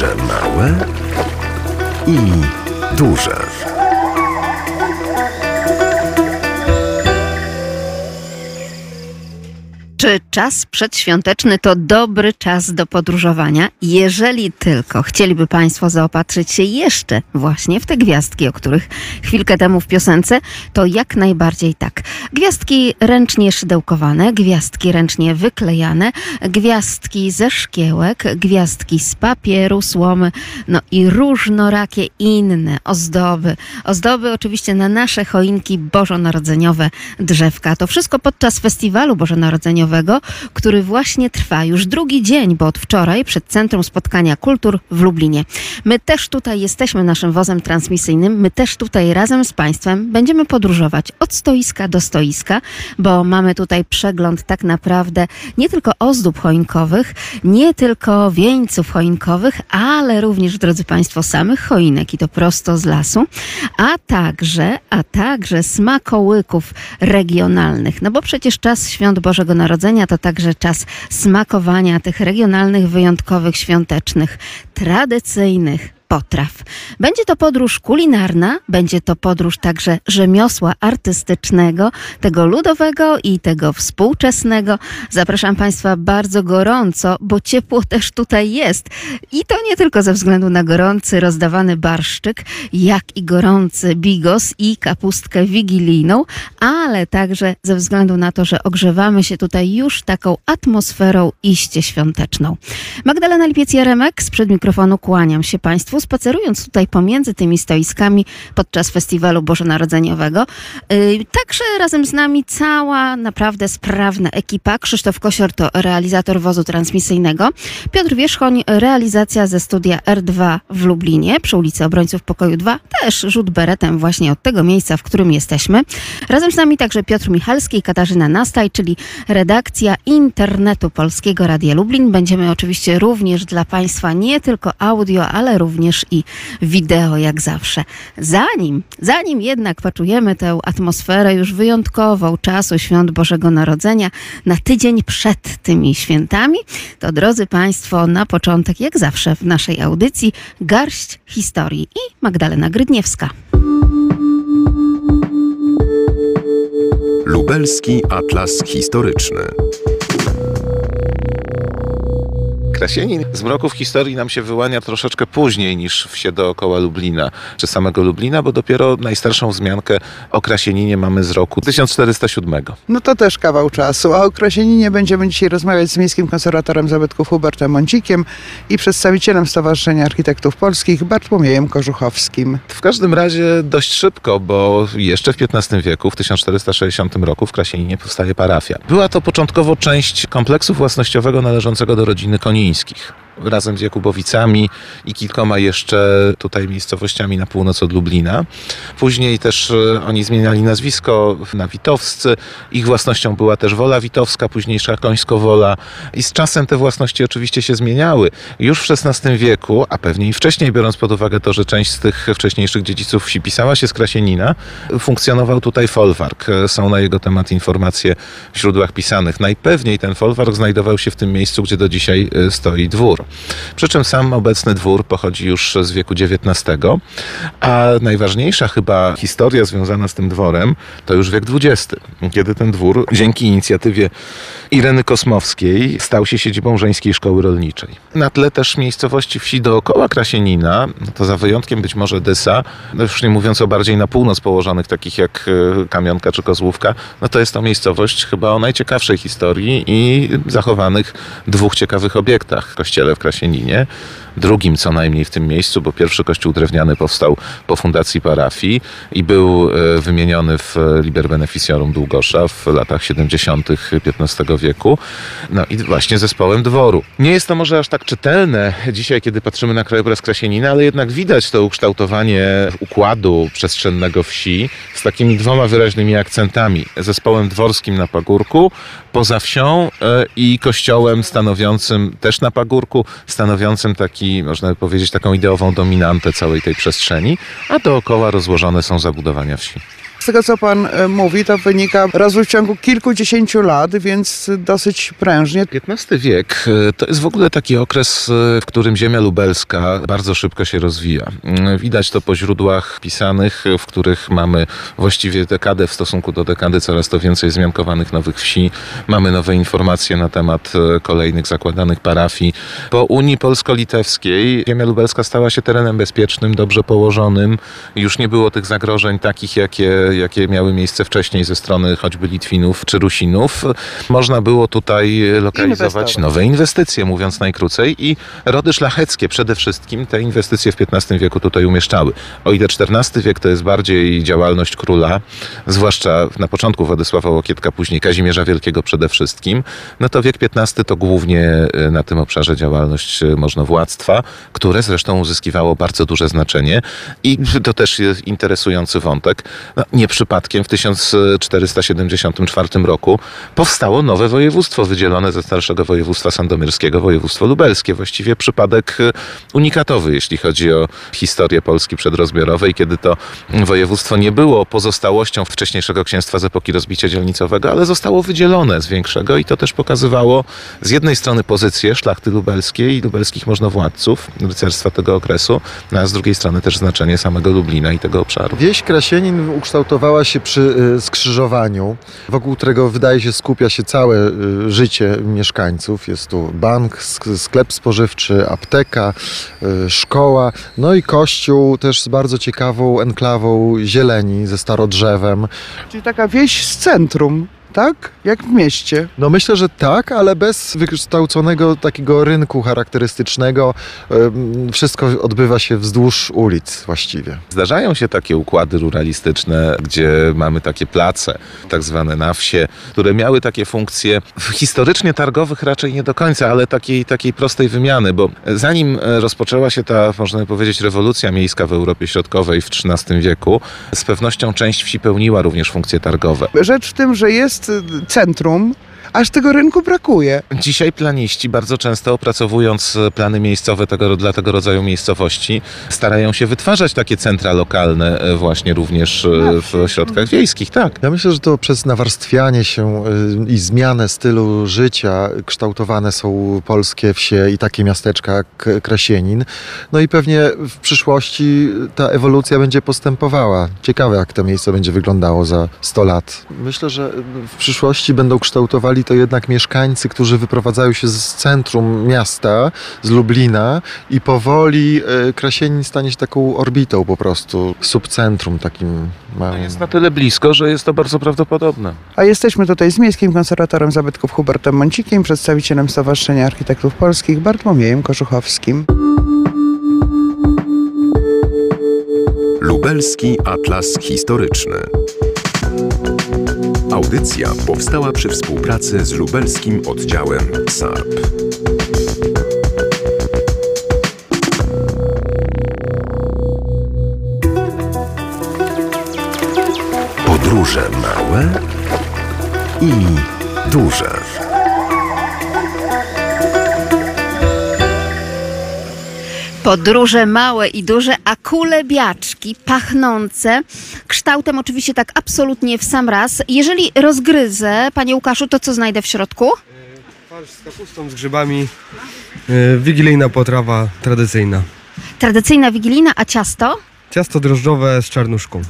Duże małe i duże. Czy czas przedświąteczny to dobry czas do podróżowania? Jeżeli tylko chcieliby Państwo zaopatrzyć się jeszcze właśnie w te gwiazdki, o których chwilkę temu w piosence, to jak najbardziej tak. Gwiazdki ręcznie szydełkowane, gwiazdki ręcznie wyklejane, gwiazdki ze szkiełek, gwiazdki z papieru, słomy, no i różnorakie inne ozdoby. Ozdoby oczywiście na nasze choinki bożonarodzeniowe drzewka. To wszystko podczas festiwalu bożonarodzeniowego który właśnie trwa już drugi dzień, bo od wczoraj przed Centrum Spotkania Kultur w Lublinie. My też tutaj jesteśmy naszym wozem transmisyjnym, my też tutaj razem z Państwem będziemy podróżować od stoiska do stoiska, bo mamy tutaj przegląd tak naprawdę nie tylko ozdób choinkowych, nie tylko wieńców choinkowych, ale również, drodzy Państwo, samych choinek i to prosto z lasu, a także, a także smakołyków regionalnych. No bo przecież czas Świąt Bożego Narodzenia to także czas smakowania tych regionalnych, wyjątkowych, świątecznych, tradycyjnych potraw. Będzie to podróż kulinarna, będzie to podróż także rzemiosła artystycznego, tego ludowego i tego współczesnego. Zapraszam Państwa bardzo gorąco, bo ciepło też tutaj jest. I to nie tylko ze względu na gorący rozdawany barszczyk, jak i gorący bigos i kapustkę wigilijną, ale także ze względu na to, że ogrzewamy się tutaj już taką atmosferą iście świąteczną. Magdalena Lipiec-Jaremek, sprzed mikrofonu kłaniam się Państwu spacerując tutaj pomiędzy tymi stoiskami podczas festiwalu bożonarodzeniowego, yy, także razem z nami cała naprawdę sprawna ekipa. Krzysztof Kosior to realizator wozu transmisyjnego, Piotr Wierzchoń realizacja ze studia R2 w Lublinie przy ulicy Obrońców Pokoju 2, też rzut beretem właśnie od tego miejsca, w którym jesteśmy. Razem z nami także Piotr Michalski i Katarzyna Nastaj, czyli redakcja internetu Polskiego Radia Lublin. Będziemy oczywiście również dla Państwa nie tylko audio, ale również również i wideo, jak zawsze. Zanim, zanim jednak poczujemy tę atmosferę już wyjątkową czasu świąt Bożego Narodzenia na tydzień przed tymi świętami, to drodzy Państwo, na początek, jak zawsze w naszej audycji, garść historii i Magdalena Grydniewska. Lubelski Atlas Historyczny. Krasienin z mroków historii nam się wyłania troszeczkę później niż wsie dookoła Lublina, czy samego Lublina, bo dopiero najstarszą wzmiankę o Krasieninie mamy z roku 1407. No to też kawał czasu, a o Krasieninie będziemy dzisiaj rozmawiać z miejskim konserwatorem zabytków Hubertem Mącikiem i przedstawicielem Stowarzyszenia Architektów Polskich Bartłomiejem Korzuchowskim. W każdym razie dość szybko, bo jeszcze w XV wieku, w 1460 roku w Krasieninie powstaje parafia. Była to początkowo część kompleksu własnościowego należącego do rodziny Koni chińskich razem z Jakubowicami i kilkoma jeszcze tutaj miejscowościami na północ od Lublina. Później też e, oni zmieniali nazwisko na Witowscy. Ich własnością była też Wola Witowska, późniejsza Końsko-Wola i z czasem te własności oczywiście się zmieniały. Już w XVI wieku, a pewnie i wcześniej, biorąc pod uwagę to, że część z tych wcześniejszych dziedziców wsi pisała się z Krasienina, funkcjonował tutaj folwark. Są na jego temat informacje w źródłach pisanych. Najpewniej ten folwark znajdował się w tym miejscu, gdzie do dzisiaj e, stoi dwór. Przy czym sam obecny dwór pochodzi już z wieku XIX, a najważniejsza chyba historia związana z tym dworem to już wiek XX, kiedy ten dwór dzięki inicjatywie Ireny Kosmowskiej stał się siedzibą żeńskiej szkoły rolniczej. Na tle też miejscowości wsi dookoła Krasienina, to za wyjątkiem być może Dysa, no już nie mówiąc o bardziej na północ położonych, takich jak e, Kamionka czy Kozłówka, no to jest to miejscowość chyba o najciekawszej historii i zachowanych dwóch ciekawych obiektach. Kościele w Krasieninie, drugim co najmniej w tym miejscu, bo pierwszy kościół drewniany powstał po fundacji parafii i był e, wymieniony w Liber Beneficiorum Długosza w latach 70. XV wieku. No i właśnie zespołem dworu. Nie jest to może aż tak czytelne dzisiaj, kiedy patrzymy na krajobraz Krasienina, ale jednak widać to ukształtowanie układu przestrzennego wsi z takimi dwoma wyraźnymi akcentami. Zespołem dworskim na pagórku, poza wsią e, i kościołem stanowiącym też na pagórku, stanowiącym taki, można by powiedzieć, taką ideową dominantę całej tej przestrzeni, a dookoła rozłożone są zabudowania wsi. Z tego, co pan e, mówi, to wynika rozwój w ciągu kilkudziesięciu lat, więc dosyć prężnie. XV wiek e, to jest w ogóle taki okres, e, w którym ziemia lubelska bardzo szybko się rozwija. Widać to po źródłach pisanych, w których mamy właściwie dekadę w stosunku do dekady coraz to więcej zmiankowanych nowych wsi. Mamy nowe informacje na temat kolejnych zakładanych parafii. Po Unii Polsko-Litewskiej ziemia lubelska stała się terenem bezpiecznym, dobrze położonym. Już nie było tych zagrożeń takich, jakie, jakie miały miejsce wcześniej ze strony choćby Litwinów czy Rusinów. Można było tutaj lokalizować nowe inwestycje, mówiąc najkrócej, i rody szlacheckie przede wszystkim te inwestycje w XV wieku tutaj umieszczały. O ile XIV wiek to jest bardziej działalność króla, zwłaszcza na początku Władysława Łokietka, później Kazimierza Wielkiego przede wszystkim, no to wiek XV to głównie e, na tym obszarze działalność e, możnowładztwa, które zresztą uzyskiwało bardzo duże znaczenie i to też jest interesujący wątek. No, nie przypadkiem w 1474 roku powstało nowe województwo wydzielone ze starszego województwa sandomierskiego, województwo lubelskie. Właściwie przypadek e, unikatowy, jeśli chodzi o historię Polski przedrozbiorowej, kiedy to województwo nie było pozostałością wcześniejszego księstwa z epoki rozbicia dzielnicowego, ale zostało wydzielone z większego i to też pokazywało z jednej strony pozycję szlachty lubelskiej i lubelskich możnowładców, rycerstwa tego okresu, no a z drugiej strony też znaczenie samego Lublina i tego obszaru. Wieś Krasienin ukształtowała się przy y, skrzyżowaniu, wokół którego wydaje się skupia się całe y, życie mieszkańców. Jest tu bank, sk- sklep spożywczy, apteka, y, szkoła, no i kościół też z bardzo ciekawą enklawą zieleni ze starodrzewem. Czyli taka wieś z centrum, tak? Jak w mieście. No myślę, że tak, ale bez wykształconego takiego rynku charakterystycznego. Wszystko odbywa się wzdłuż ulic właściwie. Zdarzają się takie układy ruralistyczne, gdzie mamy takie place, tak zwane na wsie, które miały takie funkcje historycznie targowych raczej nie do końca, ale takiej, takiej prostej wymiany, bo zanim rozpoczęła się ta, można powiedzieć, rewolucja miejska w Europie Środkowej w XIII wieku, z pewnością część wsi pełniła również funkcje targowe. Rzecz w tym, że jest y, centrum, aż tego rynku brakuje. Dzisiaj planiści bardzo często opracowując e, plany miejscowe tego, dla tego rodzaju miejscowości starają się wytwarzać takie centra lokalne e, właśnie również e, w ośrodkach wiejskich, tak. Ja myślę, że to przez nawarstwianie się i zmianę stylu życia kształtowane są polskie wsie i takie miasteczka jak Krasienin. No i pewnie w przyszłości ta ewolucja będzie postępowała. Ciekawe, jak to miejsce będzie wyglądało za 100 lat. Myślę, że w przyszłości będą kształtowali to jednak mieszkańcy, którzy wyprowadzają się z centrum miasta, z Lublina i powoli y, Krasienin stanie się taką orbitą po prostu, subcentrum takim małym. Jest na tyle blisko, że jest to bardzo prawdopodobne. A jesteśmy tutaj z Miejskim Konserwatorem Zabytków Hubertem Mącikiem, przedstawicielem Stowarzyszenia Architektów Polskich Bartłomiejem Koszuchowskim. Lubelski Atlas Historyczny. Audycja powstała przy współpracy z lubelskim oddziałem SARP. Podróże małe i duże. Podróże małe i duże, a kulebiaczki pachnące, kształtem oczywiście tak absolutnie w sam raz. Jeżeli rozgryzę, panie Łukaszu, to co znajdę w środku? Farsz z kapustą, z grzybami. Yy, Wigilijna potrawa tradycyjna. Tradycyjna wigilijna, a ciasto? Ciasto drożdżowe z czarnuszką.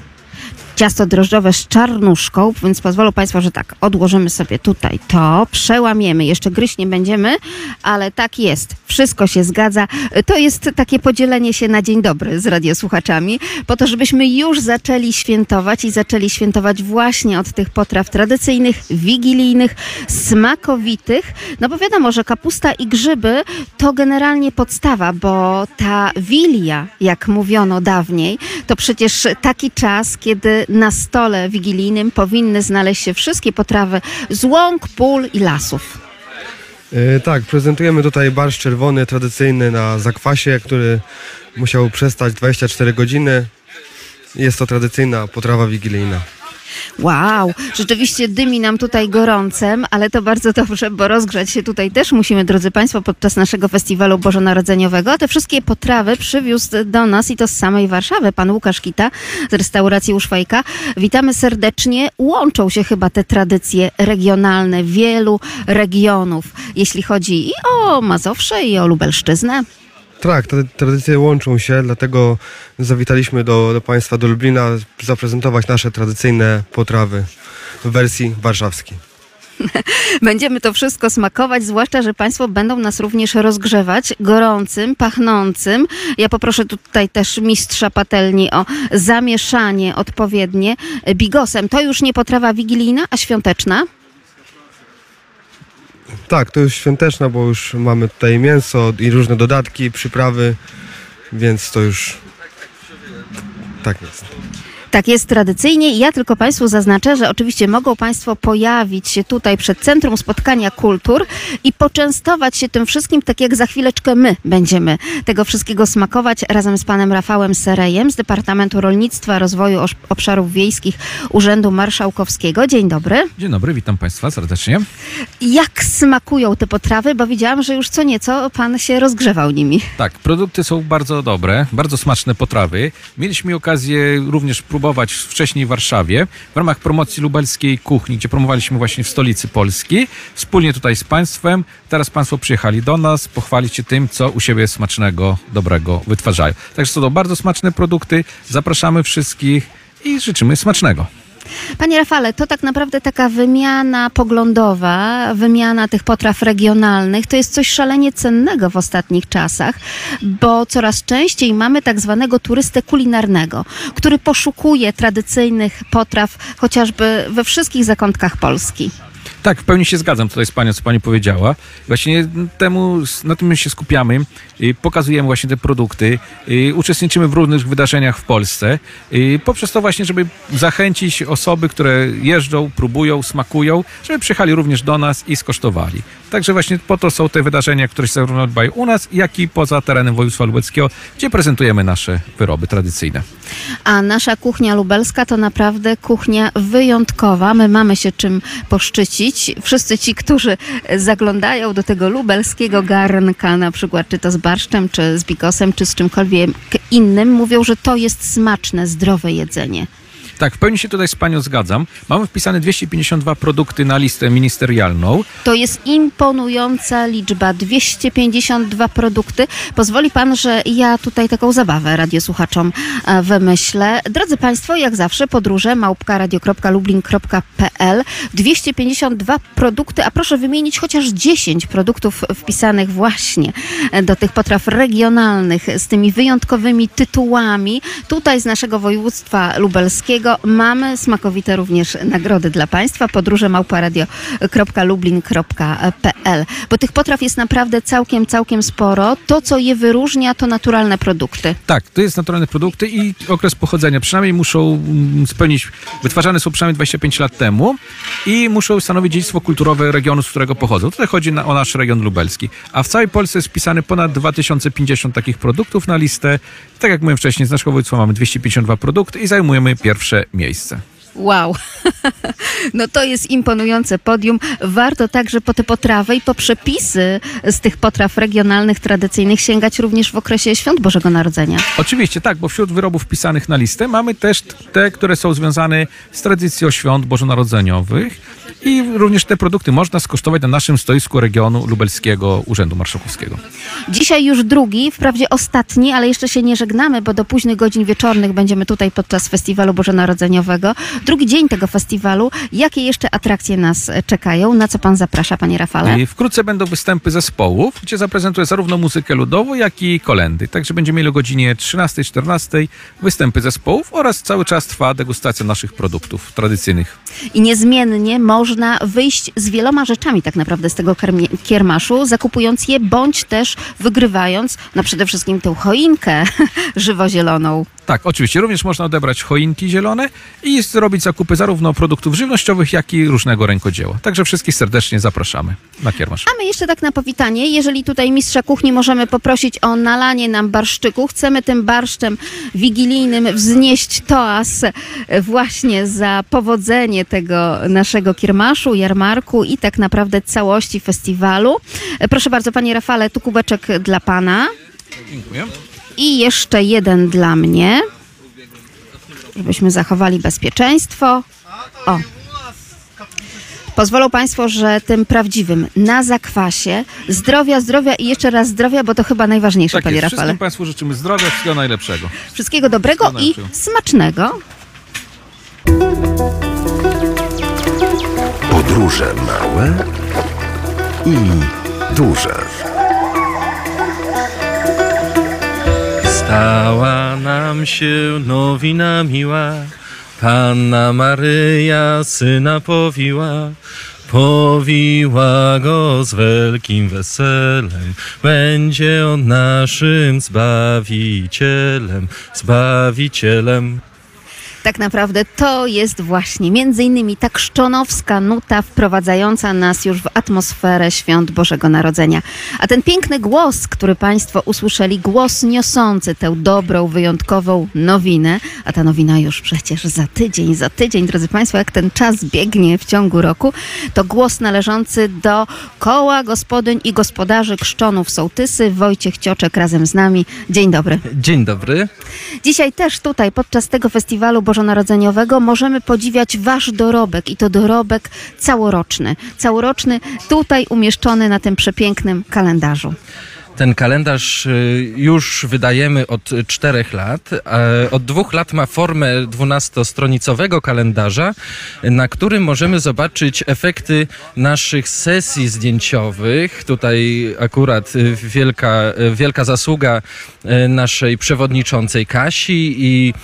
Ciasto drożdżowe z czarnuszką, więc pozwolą Państwo, że tak, odłożymy sobie tutaj to, przełamiemy, jeszcze gryźć nie będziemy, ale tak jest, wszystko się zgadza. To jest takie podzielenie się na dzień dobry z radiosłuchaczami, po to, żebyśmy już zaczęli świętować i zaczęli świętować właśnie od tych potraw tradycyjnych, wigilijnych, smakowitych, no bo wiadomo, że kapusta i grzyby to generalnie podstawa, bo ta wilia, jak mówiono dawniej, to przecież taki czas, kiedy na stole wigilijnym powinny znaleźć się wszystkie potrawy z łąk, pól i lasów. Yy, tak, prezentujemy tutaj barszcz czerwony, tradycyjny na zakwasie, który musiał przestać 24 godziny. Jest to tradycyjna potrawa wigilijna. Wow, rzeczywiście dymi nam tutaj gorącem, ale to bardzo dobrze, bo rozgrzać się tutaj też musimy, drodzy Państwo, podczas naszego festiwalu bożonarodzeniowego. Te wszystkie potrawy przywiózł do nas i to z samej Warszawy pan Łukasz Kita z restauracji Uszwajka. Witamy serdecznie. Łączą się chyba te tradycje regionalne wielu regionów, jeśli chodzi i o Mazowsze, i o Lubelszczyznę. Tak, te tradycje łączą się, dlatego zawitaliśmy do, do Państwa, do Lublina, zaprezentować nasze tradycyjne potrawy w wersji warszawskiej. Będziemy to wszystko smakować, zwłaszcza, że Państwo będą nas również rozgrzewać gorącym, pachnącym. Ja poproszę tutaj też mistrza patelni o zamieszanie odpowiednie bigosem. To już nie potrawa wigilijna, a świąteczna. Tak, to już świąteczna, bo już mamy tutaj mięso i różne dodatki, przyprawy, więc to już tak jest. Tak jest tradycyjnie. Ja tylko Państwu zaznaczę, że oczywiście mogą Państwo pojawić się tutaj przed Centrum Spotkania Kultur i poczęstować się tym wszystkim, tak jak za chwileczkę my będziemy tego wszystkiego smakować razem z panem Rafałem Serejem z Departamentu Rolnictwa, Rozwoju Obszarów Wiejskich Urzędu Marszałkowskiego. Dzień dobry. Dzień dobry, witam Państwa serdecznie. Jak smakują te potrawy? Bo widziałam, że już co nieco pan się rozgrzewał nimi. Tak, produkty są bardzo dobre, bardzo smaczne potrawy. Mieliśmy okazję również próbować wcześniej w Warszawie w ramach promocji lubelskiej kuchni, gdzie promowaliśmy właśnie w stolicy Polski, wspólnie tutaj z Państwem. Teraz Państwo przyjechali do nas pochwalić się tym, co u siebie smacznego, dobrego wytwarzają. Także są to bardzo smaczne produkty. Zapraszamy wszystkich i życzymy smacznego. Panie Rafale, to tak naprawdę taka wymiana poglądowa, wymiana tych potraw regionalnych, to jest coś szalenie cennego w ostatnich czasach, bo coraz częściej mamy tak zwanego turystę kulinarnego, który poszukuje tradycyjnych potraw chociażby we wszystkich zakątkach Polski. Tak, w pełni się zgadzam tutaj z Panią, co Pani powiedziała. Właśnie temu, na tym się skupiamy, pokazujemy właśnie te produkty, uczestniczymy w różnych wydarzeniach w Polsce, poprzez to właśnie, żeby zachęcić osoby, które jeżdżą, próbują, smakują, żeby przyjechali również do nas i skosztowali. Także właśnie po to są te wydarzenia, które się zarówno odbywają u nas, jak i poza terenem województwa lubelskiego, gdzie prezentujemy nasze wyroby tradycyjne. A nasza kuchnia lubelska to naprawdę kuchnia wyjątkowa. My mamy się czym poszczycić. Wszyscy ci, którzy zaglądają do tego lubelskiego garnka, na przykład czy to z barszczem, czy z bigosem, czy z czymkolwiek innym, mówią, że to jest smaczne, zdrowe jedzenie. Tak, w pełni się tutaj z Panią zgadzam. Mamy wpisane 252 produkty na listę ministerialną. To jest imponująca liczba. 252 produkty. Pozwoli pan, że ja tutaj taką zabawę radiosłuchaczom e, wymyślę. Drodzy Państwo, jak zawsze podróże małpka radio.lublin.pl 252 produkty, a proszę wymienić chociaż 10 produktów wpisanych właśnie do tych potraw regionalnych z tymi wyjątkowymi tytułami. Tutaj z naszego województwa lubelskiego mamy smakowite również nagrody dla Państwa. Podróże małparadio.lublin.pl Bo tych potraw jest naprawdę całkiem, całkiem sporo. To, co je wyróżnia, to naturalne produkty. Tak, to jest naturalne produkty i okres pochodzenia. Przynajmniej muszą mm, spełnić, wytwarzane są przynajmniej 25 lat temu i muszą stanowić dziedzictwo kulturowe regionu, z którego pochodzą. Tutaj chodzi na, o nasz region lubelski. A w całej Polsce jest wpisane ponad 2050 takich produktów na listę. Tak jak mówiłem wcześniej, z naszego województwa mamy 252 produkty i zajmujemy pierwsze miejsce. Wow, no to jest imponujące podium. Warto także po te potrawy i po przepisy z tych potraw regionalnych, tradycyjnych sięgać również w okresie świąt Bożego Narodzenia. Oczywiście tak, bo wśród wyrobów wpisanych na listę mamy też te, które są związane z tradycją świąt bożonarodzeniowych i również te produkty można skosztować na naszym stoisku regionu lubelskiego Urzędu Marszałkowskiego. Dzisiaj już drugi, wprawdzie ostatni, ale jeszcze się nie żegnamy, bo do późnych godzin wieczornych będziemy tutaj podczas Festiwalu Bożonarodzeniowego. Drugi dzień tego festiwalu. Jakie jeszcze atrakcje nas e, czekają? Na co pan zaprasza, panie Rafale? I wkrótce będą występy zespołów, gdzie zaprezentuję zarówno muzykę ludową, jak i kolendy. Także będziemy mieli o godzinie 13-14 występy zespołów oraz cały czas trwa degustacja naszych produktów tradycyjnych. I niezmiennie można wyjść z wieloma rzeczami tak naprawdę z tego kiermaszu, zakupując je, bądź też wygrywając, no przede wszystkim tę choinkę żywozieloną. Tak, oczywiście. Również można odebrać choinki zielone i zrobić zakupy zarówno produktów żywnościowych, jak i różnego rękodzieła. Także wszystkich serdecznie zapraszamy na kiermasz. A my jeszcze tak na powitanie, jeżeli tutaj mistrza kuchni możemy poprosić o nalanie nam barszczyku, chcemy tym barszczem wigilijnym wznieść toas właśnie za powodzenie tego naszego kiermaszu, jarmarku i tak naprawdę całości festiwalu. Proszę bardzo, panie Rafale, tu kubeczek dla pana Dziękuję. I jeszcze jeden dla mnie, żebyśmy zachowali bezpieczeństwo. O. Pozwolą Państwo, że tym prawdziwym, na zakwasie, zdrowia, zdrowia i jeszcze raz zdrowia, bo to chyba najważniejsze, Tak panie jest. Rafale. Wszystkim Państwu życzymy zdrowia, wszystkiego najlepszego. Wszystkiego dobrego i Wszystkiego smacznego. Podróże małe i duże. Stała nam się nowina miła, Panna Maryja syna powiła. Powiła go z wielkim weselem, będzie on naszym Zbawicielem, Zbawicielem. Tak naprawdę to jest właśnie między innymi ta krzczonowska nuta wprowadzająca nas już w atmosferę świąt Bożego Narodzenia. A ten piękny głos, który Państwo usłyszeli, głos niosący tę dobrą, wyjątkową nowinę, a ta nowina już przecież za tydzień, za tydzień, drodzy Państwo, jak ten czas biegnie w ciągu roku, to głos należący do koła gospodyń i gospodarzy krzczonów Sołtysy. Wojciech Cioczek razem z nami. Dzień dobry. Dzień dobry. Dzisiaj też tutaj podczas tego festiwalu bożonarodzeniowego możemy podziwiać wasz dorobek i to dorobek całoroczny. Całoroczny tutaj umieszczony na tym przepięknym kalendarzu. Ten kalendarz y, już wydajemy od czterech lat. a Od dwóch lat ma formę dwunastostronicowego kalendarza, na którym możemy zobaczyć efekty naszych sesji zdjęciowych. Tutaj akurat y, wielka, y, wielka zasługa naszej przewodniczącej Kasi i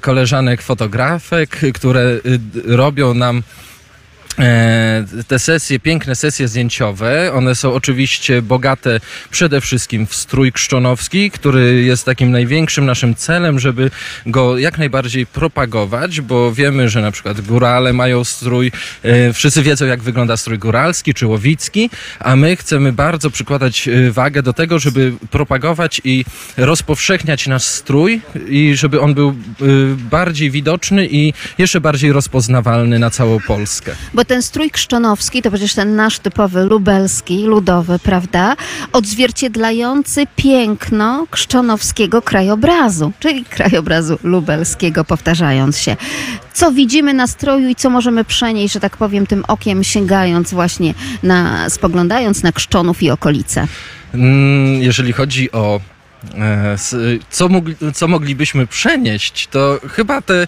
koleżanek fotografek, które robią nam E, te sesje, piękne sesje zdjęciowe, one są oczywiście bogate przede wszystkim w strój krzczonowski, który jest takim największym naszym celem, żeby go jak najbardziej propagować, bo wiemy, że na przykład górale mają strój, e, wszyscy wiedzą jak wygląda strój góralski czy łowicki, a my chcemy bardzo przykładać e, wagę do tego, żeby propagować i rozpowszechniać nasz strój i żeby on był e, bardziej widoczny i jeszcze bardziej rozpoznawalny na całą Polskę. Ten strój krzczonowski to przecież ten nasz typowy lubelski, ludowy, prawda? Odzwierciedlający piękno krzczonowskiego krajobrazu, czyli krajobrazu lubelskiego, powtarzając się. Co widzimy na stroju i co możemy przenieść, że tak powiem, tym okiem sięgając właśnie na, spoglądając na krzczonów i okolice. Mm, Jeżeli chodzi o co, mogli, co moglibyśmy przenieść, to chyba te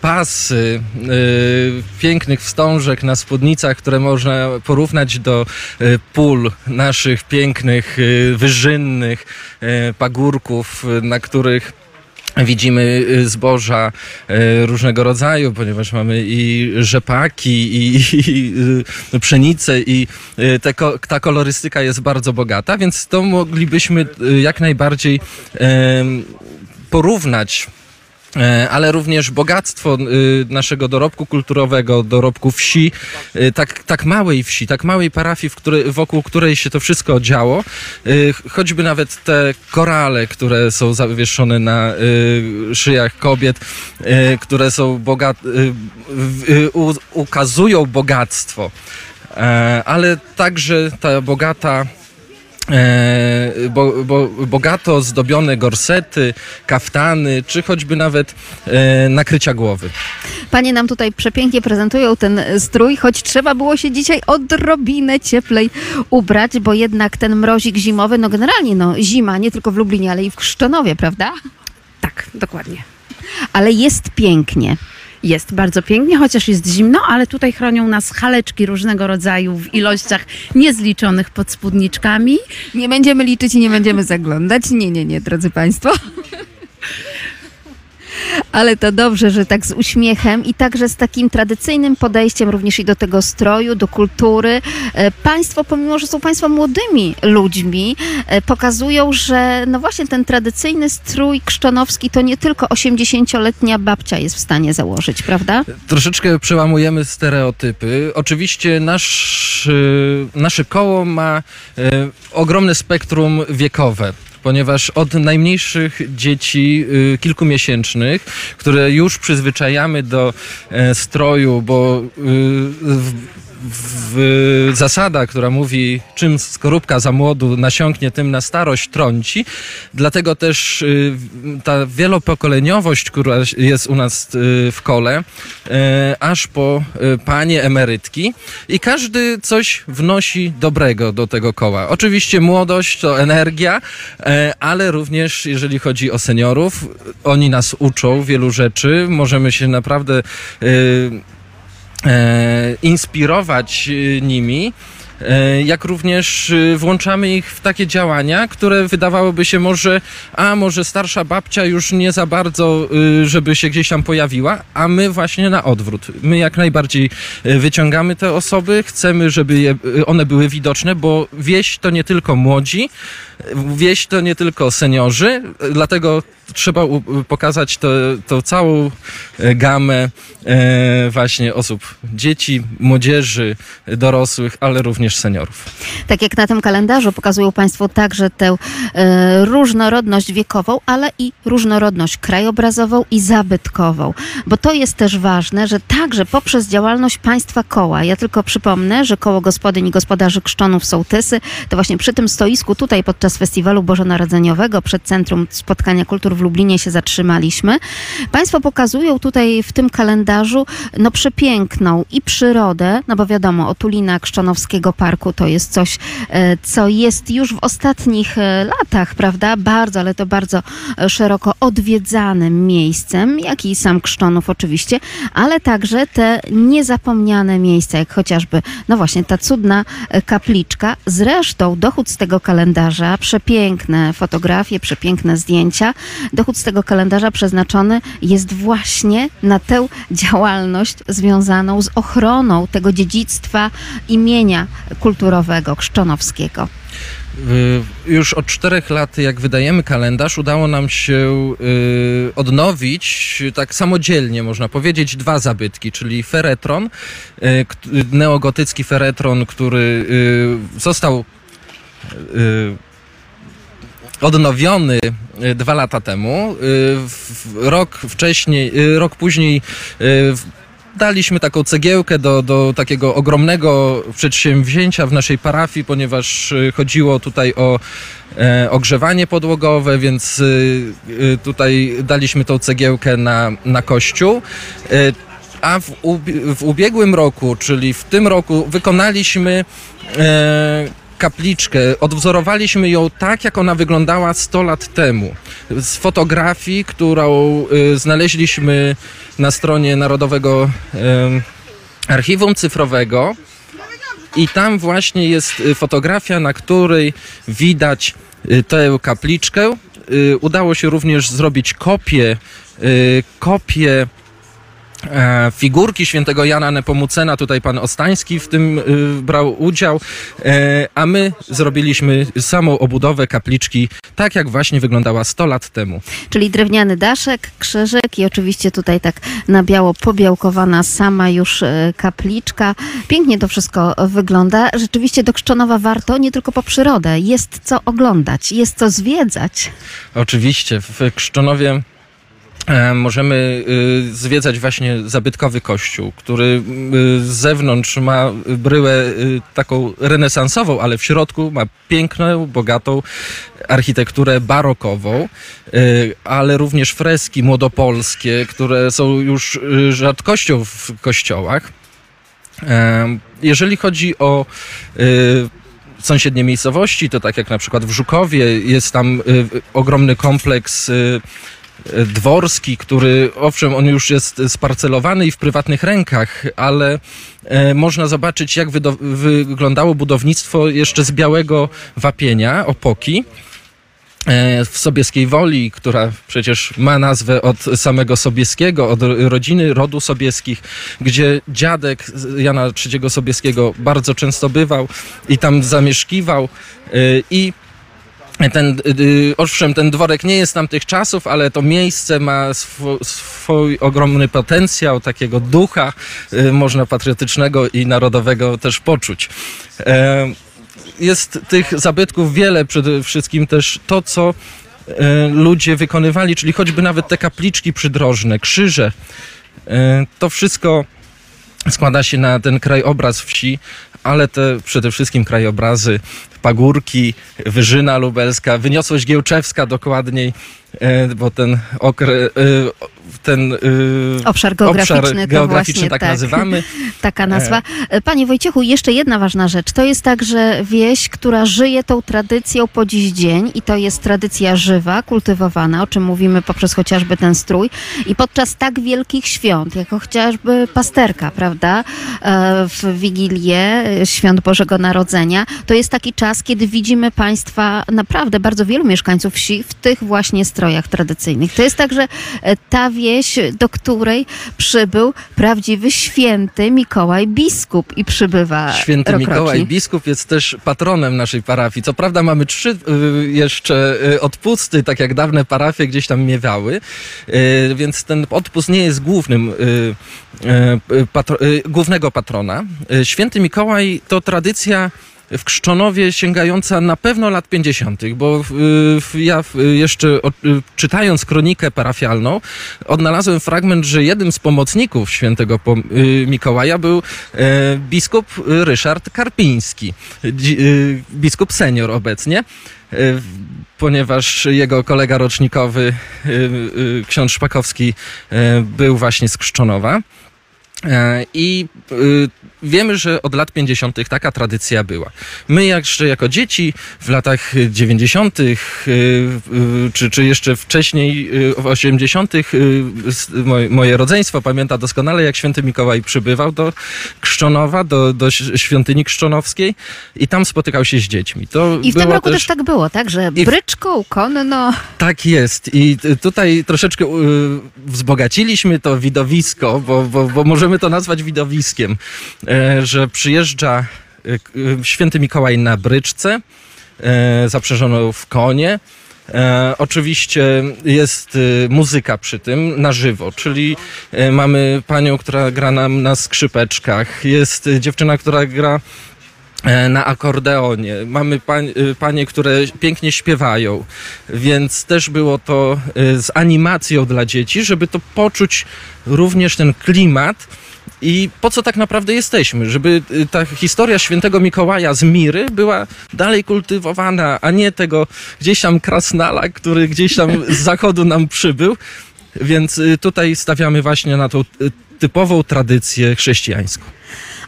pasy e, pięknych wstążek na spódnicach, które można porównać do e, pól naszych pięknych, e, wyżynnych e, pagórków, e, na których Widzimy y, zboża y, różnego rodzaju, ponieważ mamy i rzepaki, i, i y, pszenicę, i te, ta kolorystyka jest bardzo bogata, więc to moglibyśmy jak najbardziej porównać. E, Ale również bogactwo y, naszego dorobku kulturowego, dorobku wsi, y, tak, tak małej wsi, tak małej parafii, wokół której się to wszystko działo. Y, choćby nawet te korale, które są zawieszone na szyjach kobiet, które są ukazują bogactwo, e, ale także ta bogata bo, bo, bogato zdobione gorsety, kaftany, czy choćby nawet e, nakrycia głowy. Panie nam tutaj przepięknie prezentują ten strój, choć trzeba było się dzisiaj odrobinę cieplej ubrać, bo jednak ten mrozik zimowy, no generalnie no zima, nie tylko w Lublinie, ale i w Krzczonowie, prawda? Tak, dokładnie. Ale jest pięknie. Jest bardzo pięknie, chociaż jest zimno, ale tutaj chronią nas haleczki różnego rodzaju w ilościach niezliczonych pod spódniczkami. Nie będziemy liczyć i nie będziemy zaglądać. Nie, nie, nie, drodzy Państwo. Ale to dobrze, że tak z uśmiechem i także z takim tradycyjnym podejściem również i do tego stroju, do kultury. E, Państwo, pomimo, że są Państwo młodymi ludźmi, e, pokazują, że no właśnie ten tradycyjny strój krzczonowski to nie tylko 80-letnia babcia jest w stanie założyć, prawda? Troszeczkę przełamujemy stereotypy. Oczywiście nasz, y, nasze koło ma ogromne spektrum wiekowe. Ponieważ od najmniejszych dzieci y, kilkumiesięcznych, które już przyzwyczajamy do e, stroju, bo y, w, zasada, która mówi, czym skorupka za młodu nasiąknie, tym na starość trąci. Dlatego też y, ta wielopokoleniowość, która jest u nas y, w kole, y, aż po panie emerytki i każdy coś wnosi dobrego do tego koła. Oczywiście młodość to energia, ale również jeżeli chodzi o seniorów, oni nas uczą wielu rzeczy, możemy się naprawdę inspirować e, nimi. e, Jak również e, włączamy ich w takie działania, które wydawałoby się może, a może starsza babcia już nie za bardzo, e, żeby się gdzieś tam pojawiła, a my właśnie na odwrót. My jak najbardziej e, wyciągamy te osoby, chcemy, żeby je, e, one były widoczne, bo wieś to nie tylko młodzi, wieś to nie tylko seniorzy, e, dlatego trzeba pokazać to całą e, gamę e, właśnie osób, dzieci, młodzieży, dorosłych, ale również seniorów. Tak jak na tym kalendarzu pokazują Państwo także tę e, różnorodność wiekową, ale i różnorodność krajobrazową i zabytkową. Bo to jest też ważne, że także poprzez działalność Państwa koła, ja tylko przypomnę, że koło gospodyń i gospodarzy krzczonów Sołtysy, to właśnie przy tym stoisku tutaj podczas festiwalu bożonarodzeniowego przed Centrum Spotkania Kultur w Lublinie się zatrzymaliśmy. Państwo pokazują tutaj w tym kalendarzu no przepiękną i przyrodę, no bo wiadomo, otulina Krzczonowskiego Parku to jest coś, e, co jest już w ostatnich e, latach, prawda? Bardzo, ale to bardzo e, szeroko odwiedzanym miejscem, jak i sam Krzczonów oczywiście, ale także te niezapomniane miejsca, jak chociażby, no właśnie, ta cudna kapliczka. Zresztą dochód z tego kalendarza, przepiękne fotografie, przepiękne zdjęcia, dochód z tego kalendarza przeznaczony jest właśnie na tę działalność związaną z ochroną tego dziedzictwa imienia kulturowego krzczonowskiego. Y, Już od czterech lat, jak wydajemy kalendarz, udało nam się y, odnowić tak samodzielnie, można powiedzieć, dwa zabytki, czyli feretron, y, neogotycki feretron, który został odnowiony y, dwa lata temu. Y, Rok wcześniej, y, rok później daliśmy taką cegiełkę do, do takiego ogromnego przedsięwzięcia w naszej parafii, ponieważ chodziło tutaj o e, ogrzewanie podłogowe, więc tutaj daliśmy tą cegiełkę na, na kościół. A w ubiegłym roku, czyli w tym roku, wykonaliśmy e, kapliczkę. Odwzorowaliśmy ją tak, jak ona wyglądała 100 lat temu. Z fotografii, którą y, znaleźliśmy na stronie Narodowego Archiwum Cyfrowego. I tam właśnie jest y, fotografia, na której widać y, tę kapliczkę. Udało się również zrobić kopię, kopię figurki świętego Jana Nepomucena. Tutaj pan Ostański w tym y, brał udział, e, a my zrobiliśmy samą obudowę kapliczki tak, jak właśnie wyglądała 100 lat temu. Czyli drewniany daszek, krzyżyk i oczywiście tutaj tak na biało pobiałkowana sama już e, kapliczka. Pięknie to wszystko wygląda. Rzeczywiście do Krzczonowa warto nie tylko po przyrodę. Jest co oglądać, jest co zwiedzać. Oczywiście, w Krzczonowie e, możemy y, zwiedzać właśnie zabytkowy kościół, który y, z zewnątrz ma bryłę y, taką renesansową, ale w środku ma piękną, bogatą architekturę barokową, ale również freski młodopolskie, które są już rzadkością w kościołach. Em, Jeżeli chodzi o sąsiednie miejscowości, to tak jak na przykład w Żukowie jest tam ogromny kompleks dworski, który owszem, on już jest sparcelowany i w prywatnych rękach, ale e, można zobaczyć jak wyglądało budownictwo jeszcze z białego wapienia, opoki. e, w Sobieskiej Woli, która przecież ma nazwę od samego Sobieskiego, od rodziny rodu Sobieskich, gdzie dziadek Jana III Sobieskiego bardzo często bywał i tam zamieszkiwał e, i ten, y, owszem, ten dworek nie jest tamtych czasów, ale to miejsce ma swój, swój ogromny potencjał takiego ducha, y, można patriotycznego i narodowego też poczuć. E, jest tych zabytków wiele, przede wszystkim też to, co e, ludzie wykonywali, czyli choćby nawet te kapliczki przydrożne, krzyże. E, to wszystko składa się na ten krajobraz wsi, ale te przede wszystkim krajobrazy, pagórki, Wyżyna Lubelska, Wyniosłość Giełczewska dokładniej, e, bo ten okre, e, ten e, Obszar geograficzny, obszar geograficzny tak, tak. nazywamy. Taka nazwa. Panie Wojciechu, jeszcze jedna ważna rzecz. To jest także wieś, która żyje tą tradycją po dziś dzień i to jest tradycja żywa, kultywowana, o czym mówimy poprzez chociażby ten strój. I podczas tak wielkich świąt, jak chociażby pasterka, prawda, e, w Wigilię e, Świąt Bożego Narodzenia, to jest taki czas, kiedy widzimy Państwa, naprawdę bardzo wielu mieszkańców wsi w tych właśnie strojach tradycyjnych. To jest także e, ta wieś, do której przybył prawdziwy święty Mikołaj biskup i przybywa Święty rokrocznie. Mikołaj Biskup jest też patronem naszej parafii. Co prawda mamy trzy y, jeszcze y, odpusty, tak jak dawne parafie gdzieś tam miewały, y, więc ten odpust nie jest głównym patro, głównego patrona. Święty Mikołaj to tradycja w Krzczonowie sięgająca na pewno lat 50., bo ja jeszcze y, czytając kronikę parafialną odnalazłem fragment, że jednym z pomocników świętego y, Mikołaja był e, biskup Ryszard Karpiński, y, biskup senior obecnie. e, Ponieważ jego kolega rocznikowy, ksiądz Szpakowski, e, był właśnie z Krzczonowa. I wiemy, że od lat 50. taka tradycja była. My jeszcze jako dzieci w latach 90. y, y, czy, czy jeszcze wcześniej y, w 80. y, s- moje, rodzeństwo pamięta doskonale, jak święty Mikołaj przybywał do Krzczonowa, do, do świątyni krzczonowskiej i tam spotykał się z dziećmi. To I w tym roku też tak było, tak? Że bryczką, konno. tak jest. I tutaj troszeczkę wzbogaciliśmy to widowisko, bo, bo, bo możemy to nazwać widowiskiem, e, że przyjeżdża k- y, święty Mikołaj na bryczce, e, zaprzężoną w konie. E, oczywiście jest muzyka przy tym na żywo, czyli e, mamy panią, która gra nam na skrzypeczkach, jest dziewczyna, która gra e, na akordeonie. Mamy panie, które pięknie śpiewają, więc też było to z animacją dla dzieci, żeby to poczuć również ten klimat. I po co tak naprawdę jesteśmy? Żeby y, ta historia świętego Mikołaja z Miry była dalej kultywowana, a nie tego gdzieś tam krasnala, który gdzieś tam z zachodu nam przybył. Więc y, tutaj stawiamy właśnie na tą y, typową tradycję chrześcijańską.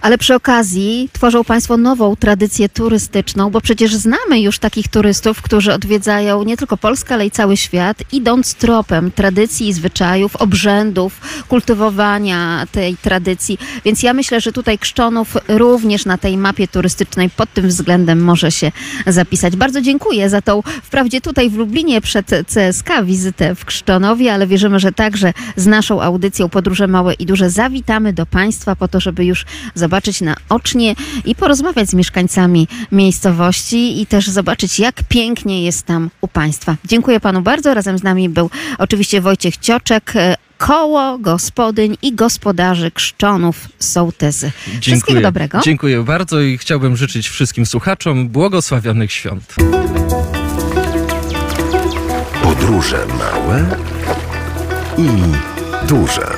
Ale przy okazji tworzą Państwo nową tradycję turystyczną, bo przecież znamy już takich turystów, którzy odwiedzają nie tylko Polskę, ale i cały świat, idąc tropem tradycji, zwyczajów, obrzędów, kultywowania tej tradycji. Więc ja myślę, że tutaj Krzczonów również na tej mapie turystycznej pod tym względem może się zapisać. Bardzo dziękuję za tą, wprawdzie tutaj w Lublinie przed CSK wizytę w Krzczonowie, ale wierzymy, że także z naszą audycją Podróże Małe i Duże zawitamy do Państwa po to, żeby już zobaczyć naocznie i porozmawiać z mieszkańcami miejscowości i też zobaczyć, jak pięknie jest tam u Państwa. Dziękuję Panu bardzo. Razem z nami był oczywiście Wojciech Cioczek, e, koło gospodyń i gospodarzy Krzczonów Sołtysy. Wszystkiego dobrego. Dziękuję bardzo i chciałbym życzyć wszystkim słuchaczom błogosławionych świąt. Podróże małe i duże.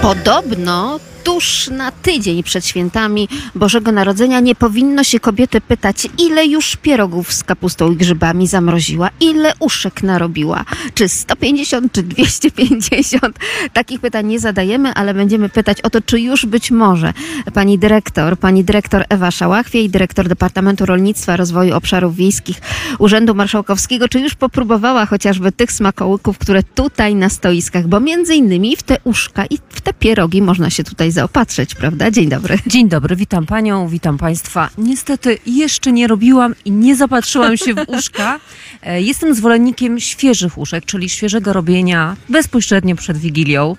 Podobno tuż na tydzień przed świętami Bożego Narodzenia nie powinno się kobiety pytać, ile już pierogów z kapustą i grzybami zamroziła, ile uszek narobiła, czy 150, czy 250. Takich pytań nie zadajemy, ale będziemy pytać o to, czy już być może pani dyrektor, pani dyrektor Ewa Szałachwie dyrektor Departamentu Rolnictwa, Rozwoju Obszarów Wiejskich Urzędu Marszałkowskiego, czy już popróbowała chociażby tych smakołyków, które tutaj na stoiskach, bo między innymi w te uszka i w te pierogi można się tutaj zaopatrzyć, prawda? Dzień dobry. Dzień dobry, witam panią, witam państwa. Niestety jeszcze nie robiłam i nie zapatrzyłam się w uszka. E, Jestem zwolennikiem świeżych uszek, czyli świeżego robienia bezpośrednio przed Wigilią.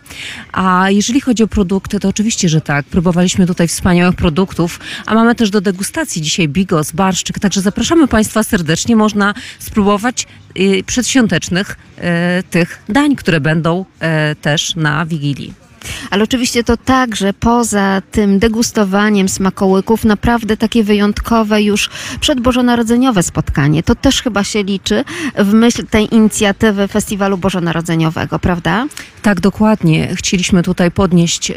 A jeżeli chodzi o produkty, to oczywiście, że tak. Próbowaliśmy tutaj wspaniałych produktów, a mamy też do degustacji dzisiaj bigos, barszczyk, także zapraszamy państwa serdecznie. Można spróbować y, przedświątecznych e, tych dań, które będą e, też na Wigilii. Ale oczywiście to także poza tym degustowaniem smakołyków, naprawdę takie wyjątkowe już przedbożonarodzeniowe spotkanie. To też chyba się liczy w myśl tej inicjatywy Festiwalu Bożonarodzeniowego, prawda? Tak, dokładnie. Chcieliśmy tutaj podnieść e,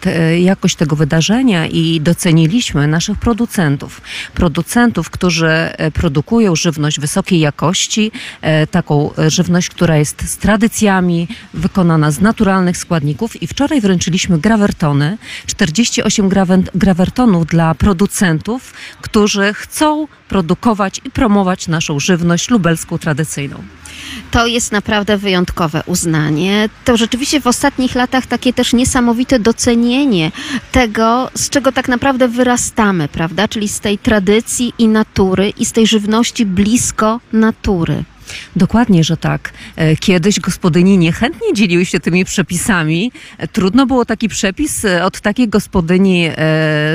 te, jakość tego wydarzenia i doceniliśmy naszych producentów. Producentów, którzy e, produkują żywność wysokiej jakości, e, taką żywność, która jest z tradycjami, wykonana z naturalnych składników i wczoraj wręczyliśmy grawertony, 48 grawen- grawertonów dla producentów, którzy chcą produkować i promować naszą żywność lubelską tradycyjną. To jest naprawdę wyjątkowe uznanie. To rzeczywiście w ostatnich latach takie też niesamowite docenienie tego, z czego tak naprawdę wyrastamy, prawda? Czyli z tej tradycji i natury i z tej żywności blisko natury. Dokładnie, że tak. E, Kiedyś gospodyni niechętnie dzieliły się tymi przepisami. E, Trudno było taki przepis e, od takiej gospodyni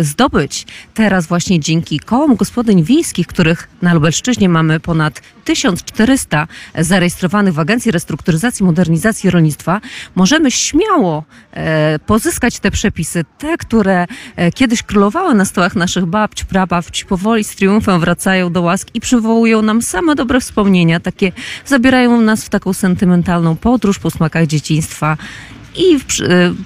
zdobyć. Teraz właśnie dzięki kołom gospodyń wiejskich, których na Lubelszczyźnie mamy ponad 1400 zarejestrowanych w Agencji Restrukturyzacji i Modernizacji Rolnictwa, możemy śmiało pozyskać te przepisy, te, które kiedyś królowały na stołach naszych babć, prababć, powoli z triumfem wracają do łask i przywołują nam same dobre wspomnienia, takie zabierają nas w taką sentymentalną podróż po smakach dzieciństwa. I e,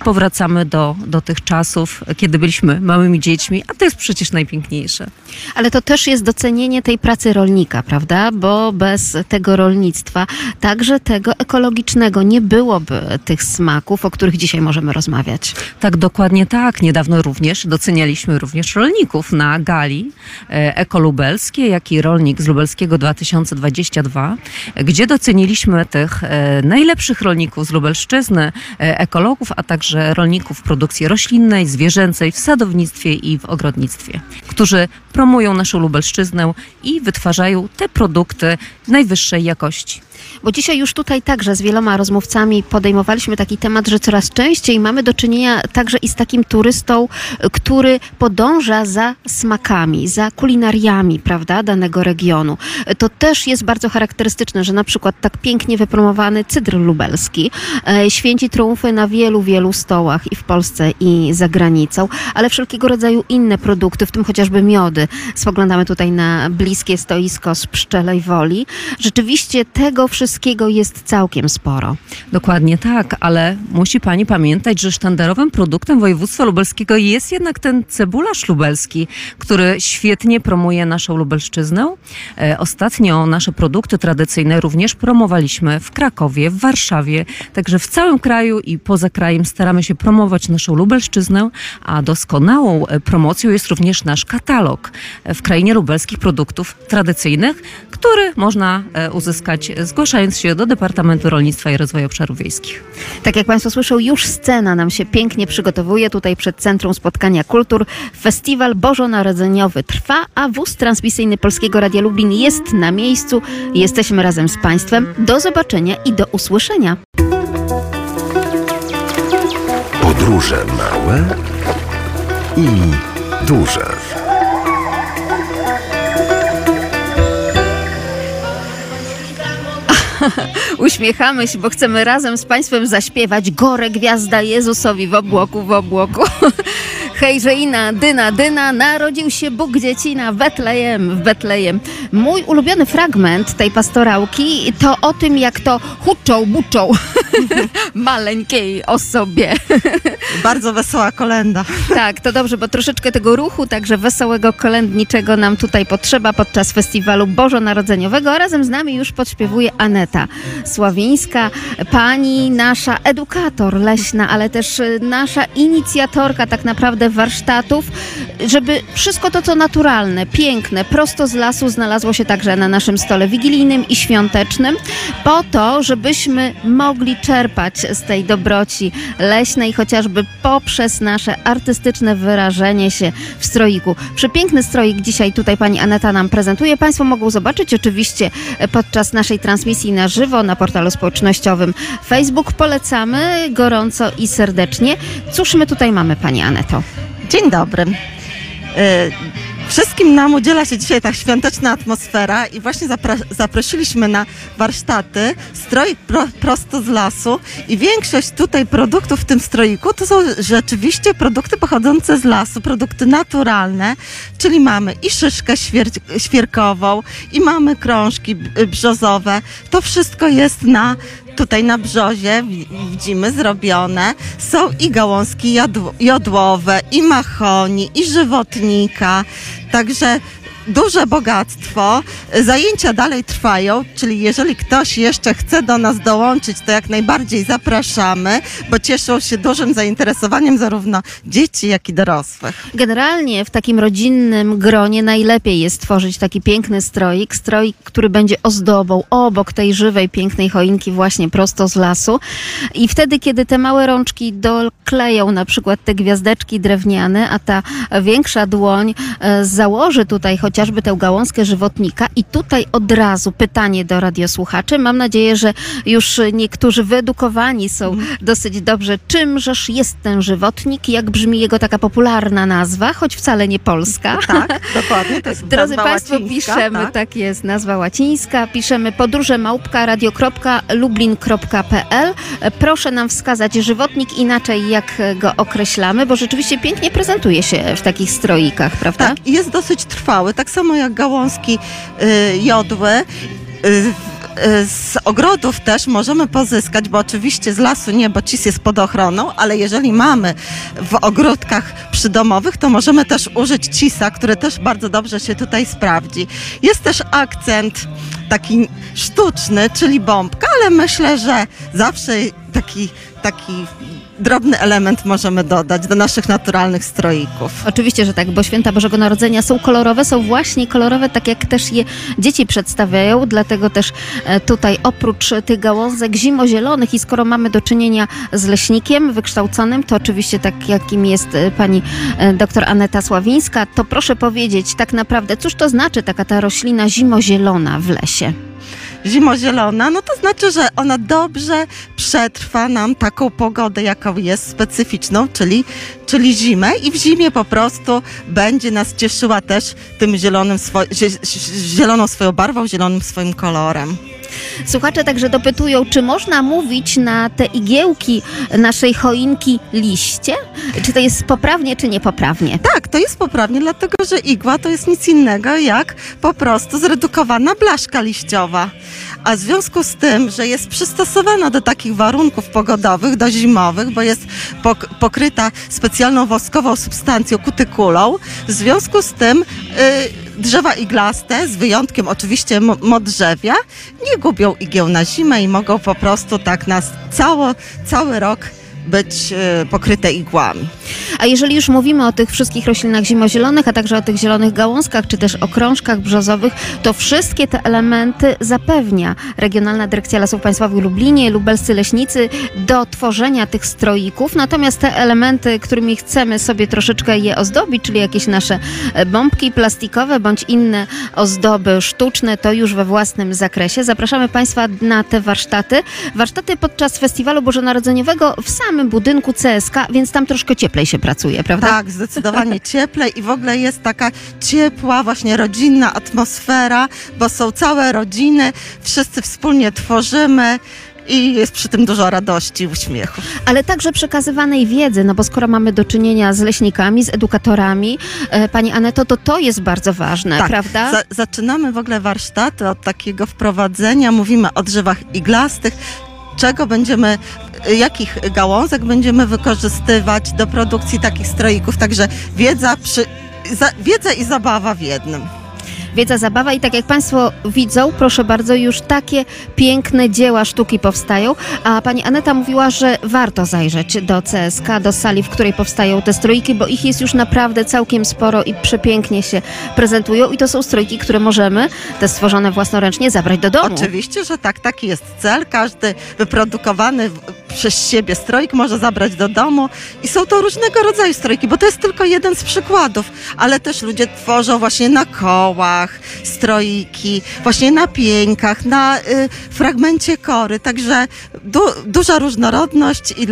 powracamy do, do tych czasów, kiedy byliśmy małymi dziećmi, a to jest przecież najpiękniejsze. Ale to też jest docenienie tej pracy rolnika, prawda? Bo bez tego rolnictwa, także tego ekologicznego, nie byłoby tych smaków, o których dzisiaj możemy rozmawiać. Tak, dokładnie tak. Niedawno również docenialiśmy również rolników na gali e, ekolubelskie, jak i rolnik z Lubelskiego 2022, gdzie doceniliśmy tych e, najlepszych rolników z Lubelszczyzny, e, ekologów, a także rolników produkcji roślinnej, zwierzęcej, w sadownictwie i w ogrodnictwie, którzy promują naszą Lubelszczyznę i wytwarzają te produkty najwyższej jakości. Bo dzisiaj już tutaj także z wieloma rozmówcami podejmowaliśmy taki temat, że coraz częściej mamy do czynienia także i z takim turystą, który podąża za smakami, za kulinariami, prawda, danego regionu. To też jest bardzo charakterystyczne, że na przykład tak pięknie wypromowany cydr lubelski e, święci triumfy na wielu, wielu stołach i w Polsce i za granicą, ale wszelkiego rodzaju inne produkty, w tym chociażby miody. Spoglądamy tutaj na bliskie stoisko z Pszczelej Woli. Rzeczywiście tego wszystkiego jest całkiem sporo. Dokładnie tak, ale musi pani pamiętać, że sztandarowym produktem województwa lubelskiego jest jednak ten cebularz lubelski, który świetnie promuje naszą Lubelszczyznę. E, Ostatnio nasze produkty tradycyjne również promowaliśmy w Krakowie, w Warszawie, także w całym kraju i poza krajem staramy się promować naszą Lubelszczyznę, a doskonałą e, promocją jest również nasz katalog e, w krainie lubelskich produktów tradycyjnych, który można uzyskać zgłaszając się do Departamentu Rolnictwa i Rozwoju Obszarów Wiejskich. Tak jak Państwo słyszą, już scena nam się pięknie przygotowuje tutaj przed Centrum Spotkania Kultur. Festiwal Bożonarodzeniowy trwa, a wóz transmisyjny Polskiego Radia Lublin jest na miejscu. Jesteśmy razem z Państwem. Do zobaczenia i do usłyszenia. Podróże małe i duże. Uśmiechamy się, bo chcemy razem z Państwem zaśpiewać Gorę Gwiazda Jezusowi w obłoku, w obłoku. Hejżeina, dyna, dyna, narodził się Bóg dziecina w Betlejem, w Betlejem. Mój ulubiony fragment tej pastorałki to o tym, jak to huczą, buczą maleńkiej osobie. Bardzo wesoła kolenda. Tak, to dobrze, bo troszeczkę tego ruchu, także wesołego kolędniczego nam tutaj potrzeba podczas festiwalu bożonarodzeniowego, a razem z nami już podśpiewuje Aneta Sławińska, pani nasza edukator leśna, ale też y, nasza inicjatorka tak naprawdę warsztatów, żeby wszystko to, co naturalne, piękne, prosto z lasu znalazło się także na naszym stole wigilijnym i świątecznym, po to, żebyśmy mogli czerpać z tej dobroci leśnej, chociażby poprzez nasze artystyczne wyrażenie się w stroiku. Przepiękny stroik dzisiaj tutaj pani Aneta nam prezentuje. Państwo mogą zobaczyć oczywiście podczas naszej transmisji na żywo na portalu społecznościowym Facebook. Polecamy gorąco i serdecznie. Cóż my tutaj mamy, pani Aneto? Dzień dobry. Y, Wszystkim nam udziela się dzisiaj ta świąteczna atmosfera i właśnie zaprosiliśmy na warsztaty strojk pro- prosto z lasu i większość tutaj produktów w tym stroiku to są rzeczywiście produkty pochodzące z lasu, produkty naturalne, czyli mamy i szyszkę świer- świerkową, i mamy krążki brzozowe. To wszystko jest na tutaj na brzozie wi- widzimy zrobione. Są i gałązki jodłowe, i mahoni, i żywotnika. Także duże bogactwo. Zajęcia dalej trwają, czyli jeżeli ktoś jeszcze chce do nas dołączyć, to jak najbardziej zapraszamy, bo cieszą się dużym zainteresowaniem zarówno dzieci, jak i dorosłych. Generalnie w takim rodzinnym gronie najlepiej jest tworzyć taki piękny stroik, stroik, który będzie ozdobą obok tej żywej, pięknej choinki właśnie prosto z lasu. I wtedy, kiedy te małe rączki dokleją na przykład te gwiazdeczki drewniane, a ta większa dłoń e, założy tutaj chociażby tę gałązkę żywotnika i tutaj od razu pytanie do radiosłuchaczy. Mam nadzieję, że już niektórzy wyedukowani są dosyć dobrze, czymżeż jest ten żywotnik, jak brzmi jego taka popularna nazwa, choć wcale nie polska. Tak, dokładnie. To jest Drodzy Państwo, piszemy, tak. tak. jest, nazwa łacińska, piszemy podróże małpka radio.lublin.pl. Proszę nam wskazać żywotnik inaczej, jak go określamy, bo rzeczywiście pięknie prezentuje się w takich stroikach, prawda? Tak, jest dosyć trwały, tak samo jak gałązki y, jodły. Y, y, z ogrodów też możemy pozyskać, bo oczywiście z lasu nie, bo cis jest pod ochroną, ale jeżeli mamy w ogródkach przydomowych, to możemy też użyć cisa, który też bardzo dobrze się tutaj sprawdzi. Jest też akcent taki sztuczny, czyli bombka, ale myślę, że zawsze taki, taki drobny element możemy dodać do naszych naturalnych stroików. Oczywiście, że tak, bo święta Bożego Narodzenia są kolorowe, są właśnie kolorowe, tak jak też je dzieci przedstawiają, dlatego też e, tutaj oprócz tych gałązek zimozielonych i skoro mamy do czynienia z leśnikiem wykształconym, to oczywiście tak jakim jest e, pani e, doktor Aneta Sławińska, to proszę powiedzieć tak naprawdę, cóż to znaczy taka ta roślina zimozielona w lesie? Zimozielona, no to znaczy, że ona dobrze przetrwa nam taką pogodę, jaką jest specyficzną, czyli, czyli zimę i w zimie po prostu będzie nas cieszyła też tym zielonym swo- zie- zie- zieloną swoją barwą, zielonym swoim kolorem. Słuchacze także dopytują, czy można mówić na te igiełki naszej choinki liście? Czy to jest poprawnie, czy niepoprawnie? Tak, to jest poprawnie, dlatego że igła to jest nic innego jak po prostu zredukowana blaszka liściowa. A w związku z tym, że jest przystosowana do takich warunków pogodowych, do zimowych, bo jest pok- pokryta specjalną woskową substancją, kutykulą, w związku z tym y, drzewa iglaste, z wyjątkiem oczywiście mo- modrzewia, nie gubią igieł na zimę i mogą po prostu tak nas cało, cały rok być y, pokryte igłami. A jeżeli już mówimy o tych wszystkich roślinach zimozielonych, a także o tych zielonych gałązkach, czy też o krążkach brzozowych, to wszystkie te elementy zapewnia Regionalna Dyrekcja Lasów Państwowych w Lublinie, lubelscy leśnicy do tworzenia tych stroików. Natomiast te elementy, którymi chcemy sobie troszeczkę je ozdobić, czyli jakieś nasze e, bombki plastikowe bądź inne ozdoby sztuczne, to już we własnym zakresie. Zapraszamy Państwa na te warsztaty. Warsztaty podczas Festiwalu Bożonarodzeniowego w samym budynku CSK, więc tam troszkę cieplej się pracuje, prawda? Tak, zdecydowanie cieplej i w ogóle jest taka ciepła, właśnie rodzinna atmosfera, bo są całe rodziny, wszyscy wspólnie tworzymy i jest przy tym dużo radości uśmiechu. ale także przekazywanej wiedzy, no bo skoro mamy do czynienia z leśnikami, z edukatorami, e, Pani Aneto, to to jest bardzo ważne, Tak, prawda? Za, zaczynamy w ogóle warsztaty od takiego wprowadzenia, mówimy o drzewach iglastych, czego będziemy, jakich gałązek będziemy wykorzystywać do produkcji takich stroików, także wiedza, przy, za, wiedza i zabawa w jednym. Wiedza, zabawa i tak jak Państwo widzą, proszę bardzo, już takie piękne dzieła sztuki powstają. A Pani Aneta mówiła, że warto zajrzeć do CSK, do sali, w której powstają te strojki, bo ich jest już naprawdę całkiem sporo i przepięknie się prezentują i to są strojki, które możemy, te stworzone własnoręcznie, zabrać do domu. Oczywiście, że tak, taki jest cel. Każdy wyprodukowany przez siebie strojk może zabrać do domu. I są to różnego rodzaju strojki, bo to jest tylko jeden z przykładów, ale też ludzie tworzą właśnie na kołach strojki, właśnie na pieńkach, na y, fragmencie kory, także du, duża różnorodność i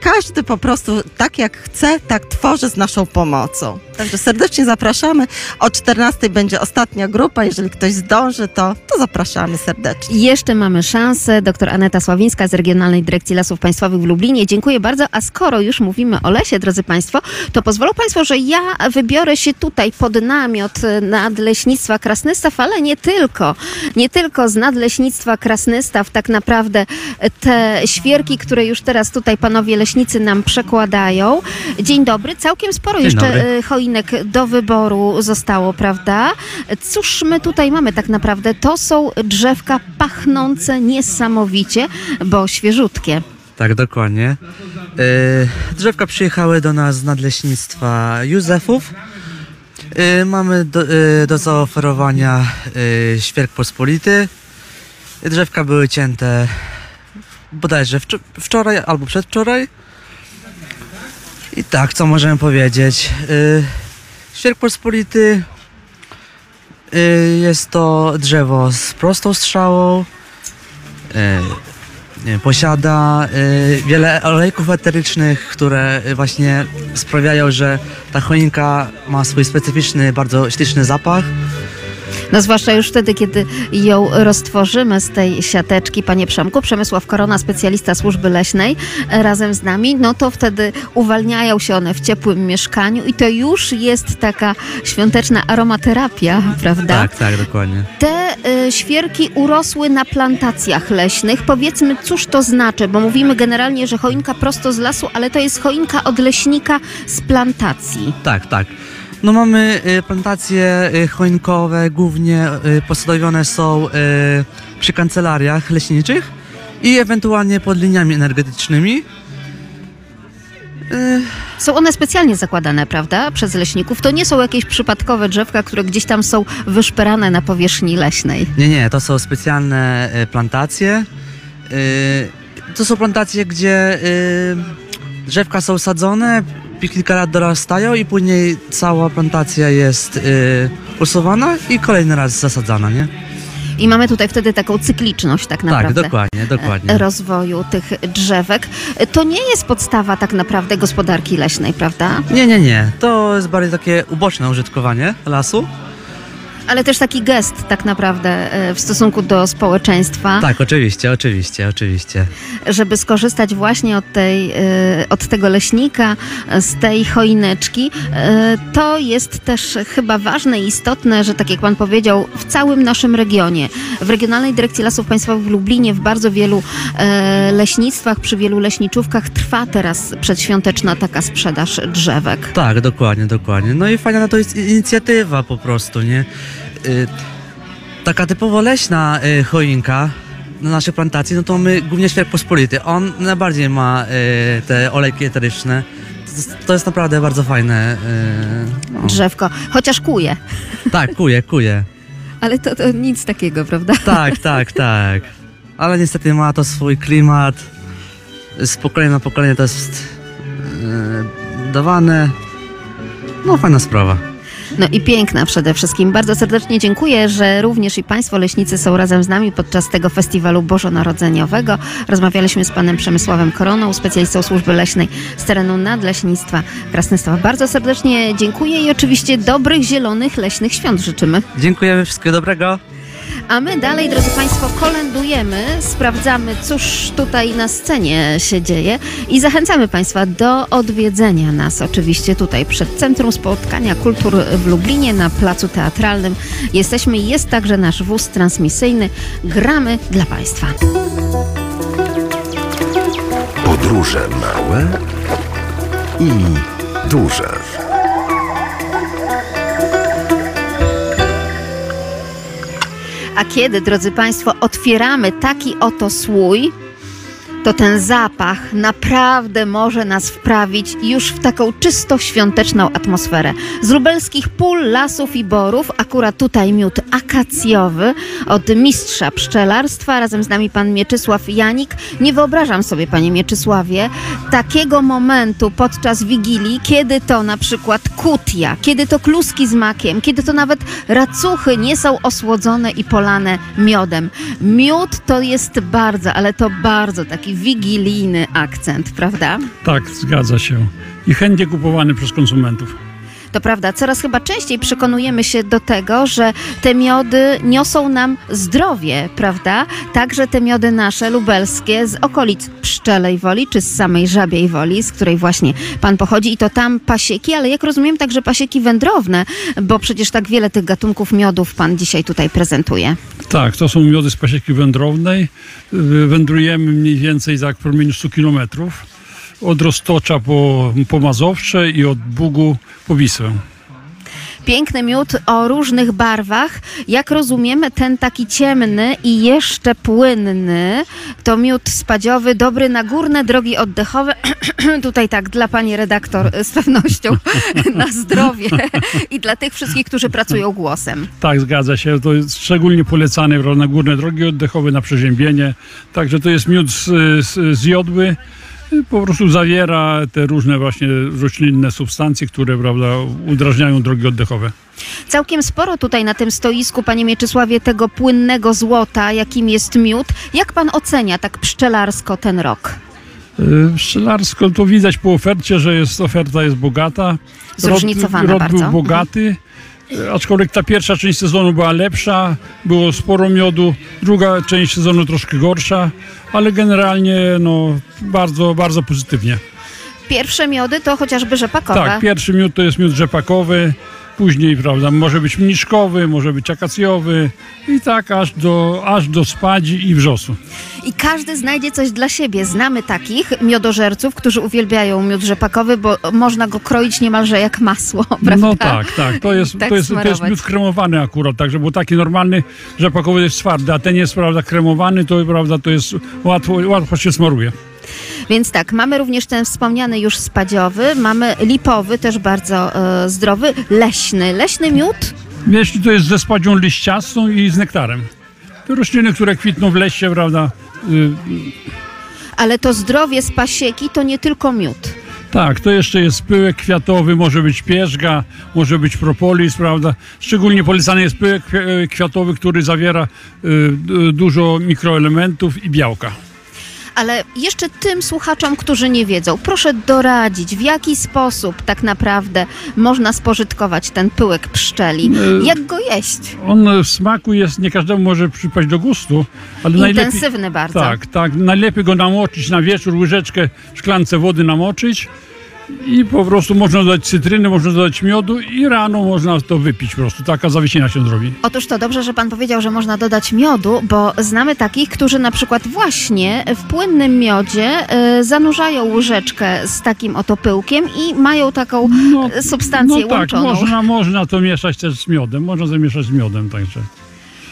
każdy po prostu tak jak chce, tak tworzy z naszą pomocą. Także serdecznie zapraszamy. O 14 będzie ostatnia grupa. Jeżeli ktoś zdąży, to, to zapraszamy serdecznie. Jeszcze mamy szansę. Doktor Aneta Sławińska z Regionalnej Dyrekcji Lasów Państwowych w Lublinie. Dziękuję bardzo. A skoro już mówimy o lesie, drodzy Państwo, to pozwolą Państwo, że ja wybiorę się tutaj pod namiot Nadleśnictwa Krasnystaw, ale nie tylko. Nie tylko z Nadleśnictwa Krasnystaw tak naprawdę te świerki, które już teraz tutaj panowie leśnicy nam przekładają. Dzień dobry. Całkiem sporo Dzień jeszcze dobry. e, choinek do wyboru zostało, prawda? Cóż my tutaj mamy tak naprawdę? To są drzewka pachnące niesamowicie, bo świeżutkie. Tak, dokładnie. E, Drzewka przyjechały do nas z nadleśnictwa Józefów. E, Mamy do, do zaoferowania świerk pospolity. Drzewka były cięte bodajże wczo- wczoraj albo przedwczoraj. I tak, co możemy powiedzieć? E, Świerk pospolity e, jest to drzewo z prostą strzałą. nie, posiada y, wiele olejków eterycznych, które właśnie sprawiają, że ta choinka ma swój specyficzny, bardzo śliczny zapach. No zwłaszcza już wtedy, kiedy ją roztworzymy z tej siateczki, panie Przemku, Przemysław Korona, specjalista służby leśnej, razem z nami, no to wtedy uwalniają się one w ciepłym mieszkaniu i to już jest taka świąteczna aromaterapia, prawda? Tak, tak, dokładnie. Te y, świerki urosły na plantacjach leśnych. Powiedzmy, cóż to znaczy, bo mówimy generalnie, że choinka prosto z lasu, ale to jest choinka od leśnika z plantacji. Tak, tak. No mamy y, plantacje y, choinkowe, głównie y, posadowione są przy kancelariach leśniczych i ewentualnie pod liniami energetycznymi. Są one specjalnie zakładane, prawda, przez leśników. To nie są jakieś przypadkowe drzewka, które gdzieś tam są wyszperane na powierzchni leśnej. Nie, nie, to są specjalne plantacje. To są plantacje, gdzie drzewka są sadzone, kilka lat dorastają i później cała plantacja jest e, usuwana i kolejny raz zasadzana, nie? I mamy tutaj wtedy taką cykliczność tak naprawdę. dokładnie, dokładnie. e, Rozwoju tych drzewek. E, To nie jest podstawa tak naprawdę gospodarki leśnej, prawda? Nie, nie, nie. To jest bardziej takie uboczne użytkowanie lasu. Ale też taki gest tak naprawdę e, w stosunku do społeczeństwa. Tak, oczywiście, oczywiście, oczywiście. żeby skorzystać właśnie od, tej, e, od tego leśnika, z tej choineczki. E, To jest też chyba ważne i istotne, że tak jak Pan powiedział, w całym naszym regionie, w Regionalnej Dyrekcji Lasów Państwowych w Lublinie, w bardzo wielu leśnictwach, przy wielu leśniczówkach trwa teraz przedświąteczna taka sprzedaż drzewek. Tak, dokładnie, dokładnie. No i fajna to jest inicjatywa po prostu, nie? Y, taka typowo leśna y, choinka na naszej plantacji, no to my głównie świerk pospolity. On najbardziej ma y, te olejki eteryczne. To jest- naprawdę bardzo fajne. no. Drzewko, chociaż kuje, Tak, kuje, kuje. ale to, to nic takiego, prawda? Tak, tak, tak. Ale niestety ma to swój klimat. Z pokolenia na pokolenie to jest dawane. No, fajna sprawa. No i piękna przede wszystkim. Bardzo serdecznie dziękuję, że również i Państwo leśnicy są razem z nami podczas tego festiwalu bożonarodzeniowego. Rozmawialiśmy z panem Przemysławem Koroną, specjalistą służby leśnej z terenu Nadleśnictwa Krasnystawa. Bardzo serdecznie dziękuję i oczywiście dobrych, zielonych, leśnych świąt życzymy. Dziękujemy, wszystkiego dobrego. A my dalej, drodzy Państwo, kolędujemy, sprawdzamy, cóż tutaj na scenie się dzieje i zachęcamy Państwa do odwiedzenia nas oczywiście tutaj przed Centrum Spotkania Kultur w Lublinie na Placu Teatralnym. Jesteśmy jest także nasz wóz transmisyjny. Gramy dla Państwa. Podróże małe i duże. A kiedy, drodzy Państwo, otwieramy taki oto słój, to ten zapach naprawdę może nas wprawić już w taką czysto świąteczną atmosferę. Z lubelskich pól, lasów i borów, akurat tutaj miód akacjowy od mistrza pszczelarstwa, razem z nami pan Mieczysław Janik. Nie wyobrażam sobie, panie Mieczysławie, takiego momentu podczas Wigilii, kiedy to na przykład kutia, kiedy to kluski z makiem, kiedy to nawet racuchy nie są osłodzone i polane miodem. Miód to jest bardzo, ale to bardzo taki wigilijny akcent, prawda? Tak, zgadza się. I chętnie kupowany przez konsumentów. To prawda, coraz chyba częściej przekonujemy się do tego, że te miody niosą nam zdrowie, prawda? Także te miody nasze, lubelskie, z okolic Pszczelej Woli, czy z samej Żabiej Woli, z której właśnie pan pochodzi i to tam pasieki, ale jak rozumiem także pasieki wędrowne, bo przecież tak wiele tych gatunków miodów pan dzisiaj tutaj prezentuje. Tak, to są miody z pasieki wędrownej. Y, Wędrujemy mniej więcej tak w promieniu 100 kilometrów. Od Roztocza po, po Mazowsze i od Bugu po Wisłę. Piękny miód o różnych barwach. Jak rozumiemy, ten taki ciemny i jeszcze płynny to miód spadziowy, dobry na górne drogi oddechowe. Tutaj tak, dla pani redaktor z pewnością na zdrowie i dla tych wszystkich, którzy pracują głosem. Tak, zgadza się. To jest szczególnie polecane prawda, na górne drogi oddechowe, na przeziębienie. Także to jest miód z, z, z jodły. Po prostu zawiera te różne właśnie roślinne substancje, które prawda, udrażniają drogi oddechowe. Całkiem sporo tutaj na tym stoisku, panie Mieczysławie, tego płynnego złota, jakim jest miód. Jak pan ocenia tak pszczelarsko ten rok? Y, Pszczelarsko to widać po ofercie, że jest, oferta jest bogata. Zróżnicowana rok, rok bardzo. był bogaty. y, Aczkolwiek ta pierwsza część sezonu była lepsza, było sporo miodu, druga część sezonu troszkę gorsza, ale generalnie no, bardzo, bardzo pozytywnie. Pierwsze miody to chociażby rzepakowe. Tak, pierwszy miód to jest miód rzepakowy, później prawda, może być mniszkowy, może być akacjowy i tak aż do, aż do spadzi i wrzosu. I każdy znajdzie coś dla siebie. Znamy takich miodożerców, którzy uwielbiają miód rzepakowy, bo można go kroić niemalże jak masło, prawda? No tak, tak. To jest, Tak to jest, to jest miód kremowany akurat, także, bo taki normalny rzepakowy jest twardy, a ten jest prawda kremowany, to prawda to jest łatwo, łatwo się smaruje. Więc tak, mamy również ten wspomniany już spadziowy, mamy lipowy, też bardzo e, zdrowy, leśny. Leśny miód? Jeśli to jest ze spadzią liściastą i z nektarem. To rośliny, które kwitną w lesie, prawda? y, Ale to zdrowie z pasieki to nie tylko miód. Tak, to jeszcze jest pyłek kwiatowy, może być pierzga, może być propolis, prawda? Szczególnie polecany jest pyłek e, kwiatowy, który zawiera y, y, dużo mikroelementów i białka. Ale jeszcze tym słuchaczom, którzy nie wiedzą, proszę doradzić, w jaki sposób tak naprawdę można spożytkować ten pyłek pszczeli. E, Jak go jeść? On w smaku jest, nie każdemu może przypaść do gustu, ale najlepiej... Intensywny bardzo. Tak, tak. Najlepiej go namoczyć na wieczór, łyżeczkę w szklance wody namoczyć i po prostu można dodać cytryny, można dodać miodu i rano można to wypić po prostu. Taka zawiesina się zrobi. Otóż to dobrze, że pan powiedział, że można dodać miodu, bo znamy takich, którzy na przykład właśnie w płynnym miodzie y, zanurzają łyżeczkę z takim oto pyłkiem i mają taką y, substancję No tak, łączoną. można, można to mieszać też z miodem, można zamieszać z miodem także.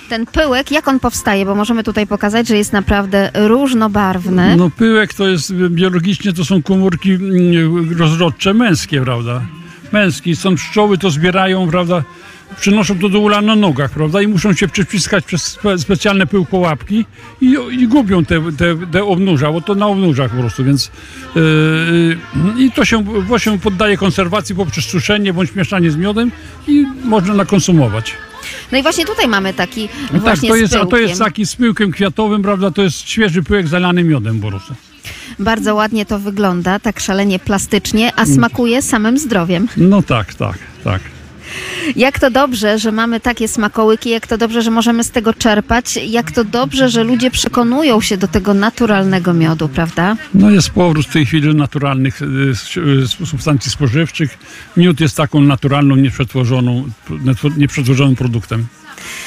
Ten pyłek, jak on powstaje? Bo możemy tutaj pokazać, że jest naprawdę różnobarwny. No pyłek to jest, biologicznie to są komórki mm, rozrodcze męskie, prawda? Męskie, stąd pszczoły to zbierają, prawda? Przynoszą to do ula na nogach, prawda? I muszą się przyciskać przez spe, specjalne pyłkołapki i, i gubią te, te, te obnóża, bo to na obnóżach po prostu, więc yy, i to się właśnie poddaje konserwacji poprzez suszenie bądź mieszanie z miodem i można nakonsumować. No i właśnie tutaj mamy taki Tak, właśnie to jest, z a to jest taki z pyłkiem kwiatowym, prawda? To jest świeży pyłek zalany miodem prostu. Bardzo ładnie to wygląda, tak szalenie plastycznie, a smakuje samym zdrowiem. No tak, tak, tak. Jak to dobrze, że mamy takie smakołyki, jak to dobrze, że możemy z tego czerpać, jak to dobrze, że ludzie przekonują się do tego naturalnego miodu, prawda? No jest powrót w tej chwili naturalnych y, substancji spożywczych. Miód jest taką naturalną, nieprzetworzoną, nieprzetworzonym produktem.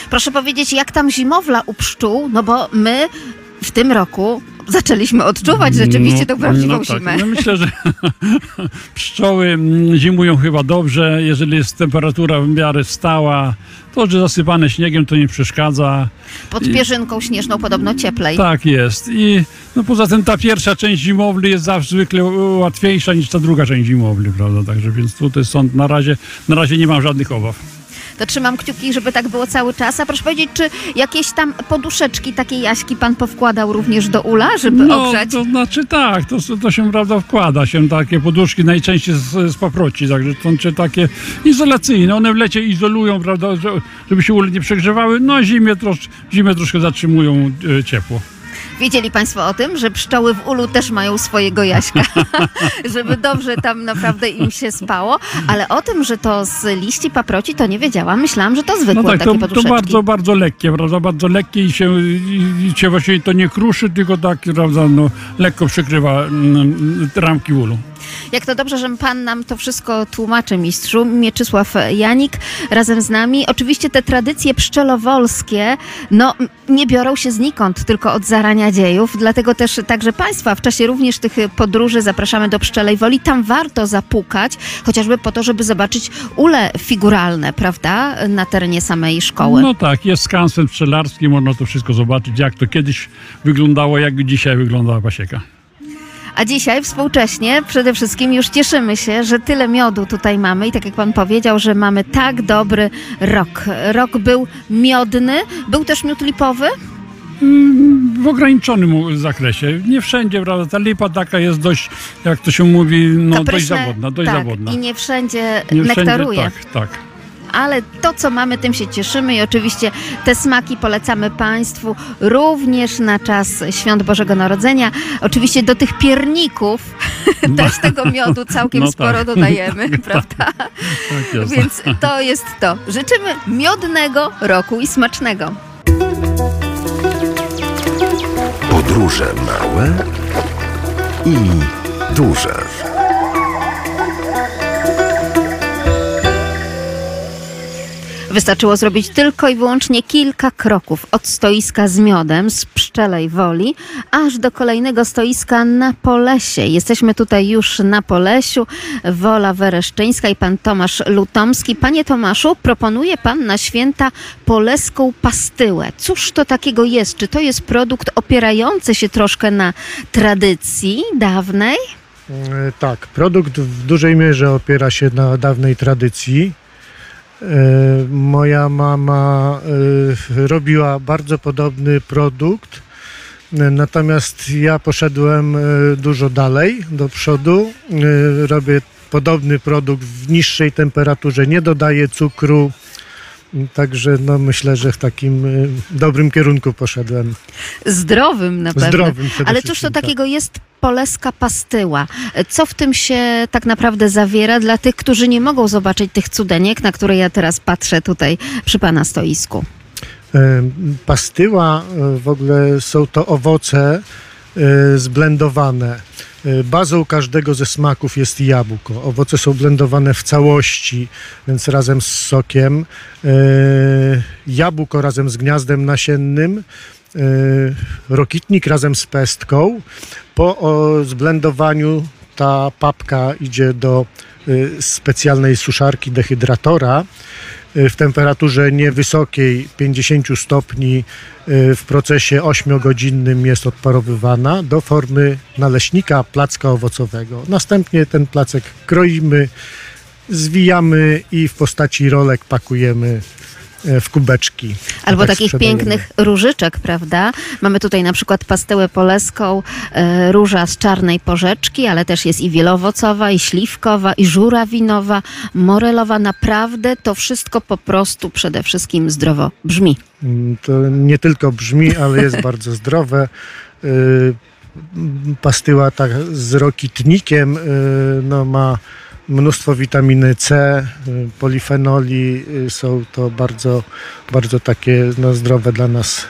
Proszę powiedzieć, jak tam zimowla u pszczół, no bo my w tym roku zaczęliśmy odczuwać rzeczywiście tą prawdziwą no tak. zimę. No myślę, że pszczoły mm, zimują chyba dobrze. Jeżeli jest temperatura w miarę stała, to, że zasypane śniegiem, to nie przeszkadza. Pod I- pierzynką śnieżną podobno cieplej. Tak jest. I no poza tym ta pierwsza część zimowli jest zawsze zwykle łatwiejsza niż ta druga część zimowli, prawda? Także więc tutaj są na razie, na razie nie mam żadnych obaw. To trzymam kciuki, żeby tak było cały czas. A proszę powiedzieć, czy jakieś tam poduszeczki, takie jaśki pan powkładał również do ula, żeby No, ogrzać? to znaczy tak, to, to się prawda wkłada się takie poduszki, najczęściej z, z paproci, także to czy takie izolacyjne. One w lecie izolują, prawda, że- żeby się ule nie przegrzewały, no a zimie, trosz, zimę troszkę zatrzymują e, ciepło. Wiedzieli państwo o tym, że pszczoły w ulu też mają swojego jaśka, żeby dobrze tam naprawdę im się spało. Ale o tym, że to z liści paproci, to nie wiedziałam. Myślałam, że to zwykłe No tak, takie to, to bardzo, bardzo lekkie, prawda, bardzo lekkie i się, i, się właściwie to nie kruszy, tylko tak, prawda, no, lekko przykrywa mm, ramki ulu. Jak to dobrze, że pan nam to wszystko tłumaczy, mistrzu. Mieczysław Janik razem z nami. Oczywiście te tradycje pszczelowolskie, no nie biorą się znikąd, tylko od zarania dziejów. Dlatego też także państwa w czasie również tych podróży zapraszamy do Pszczelej Woli. Tam warto zapukać, chociażby po to, żeby zobaczyć ule figuralne, prawda, na terenie samej szkoły. No tak, jest skansen pszczelarski, można to wszystko zobaczyć, jak to kiedyś wyglądało, jak dzisiaj wygląda pasieka. A dzisiaj współcześnie przede wszystkim już cieszymy się, że tyle miodu tutaj mamy i tak jak pan powiedział, że mamy tak dobry rok. Rok był miodny, był też miód lipowy? W ograniczonym zakresie. Nie wszędzie, prawda? Ta lipa taka jest dość, jak to się mówi, no dość zawodna, dość tak, zawodna. I nie wszędzie Nie wszędzie, nektaruje. tak, tak. Ale to, co mamy, tym się cieszymy i oczywiście te smaki polecamy Państwu również na czas Świąt Bożego Narodzenia. Oczywiście do tych pierników też tego miodu całkiem No tak. sporo dodajemy, prawda? Tak jest. Więc to jest to. Życzymy miodnego roku i smacznego. Podróże małe i duże. Wystarczyło zrobić tylko i wyłącznie kilka kroków od stoiska z miodem z Pszczelej Woli, aż do kolejnego stoiska na Polesie. Jesteśmy tutaj już na Polesiu. Wola Wereszczyńska i pan Tomasz Lutomski. Panie Tomaszu, proponuje pan na święta poleską pastyłę. Cóż to takiego jest? Czy to jest produkt opierający się troszkę na tradycji dawnej? E, Tak, produkt w dużej mierze opiera się na dawnej tradycji. E, Moja mama e, robiła bardzo podobny produkt, e, natomiast ja poszedłem dużo dalej do przodu. Robię podobny produkt w niższej temperaturze, nie dodaję cukru. Także no, myślę, że w takim e, dobrym kierunku poszedłem. Zdrowym na pewno. Zdrowym Ale cóż to tak. takiego jest poleska pastyła? Co w tym się tak naprawdę zawiera dla tych, którzy nie mogą zobaczyć tych cudeniek, na które ja teraz patrzę tutaj przy pana stoisku? E, Pastyła e, w ogóle są to owoce e, zblendowane. E, Bazą każdego ze smaków jest jabłko. Owoce są blendowane w całości, więc razem z sokiem. E, Jabłko razem z gniazdem nasiennym. e, Rokitnik razem z pestką. Po zblendowaniu ta papka idzie do specjalnej suszarki dehydratora w temperaturze niewysokiej 50 stopni y, w procesie 8-godzinnym jest odparowywana do formy naleśnika placka owocowego. Następnie ten placek kroimy, zwijamy i w postaci rolek pakujemy w kubeczki. Albo Tak takich pięknych różyczek, prawda? Mamy tutaj na przykład pastełę poleską, e, róża z czarnej porzeczki, ale też jest i wielowocowa, i śliwkowa, i żurawinowa, morelowa. Naprawdę to wszystko po prostu przede wszystkim zdrowo brzmi. Mm, To nie tylko brzmi, ale jest bardzo zdrowe. Y, Pastyła tak z rokitnikiem no, ma mnóstwo witaminy C, y, polifenoli. y, Są to bardzo, bardzo takie no, zdrowe dla nas.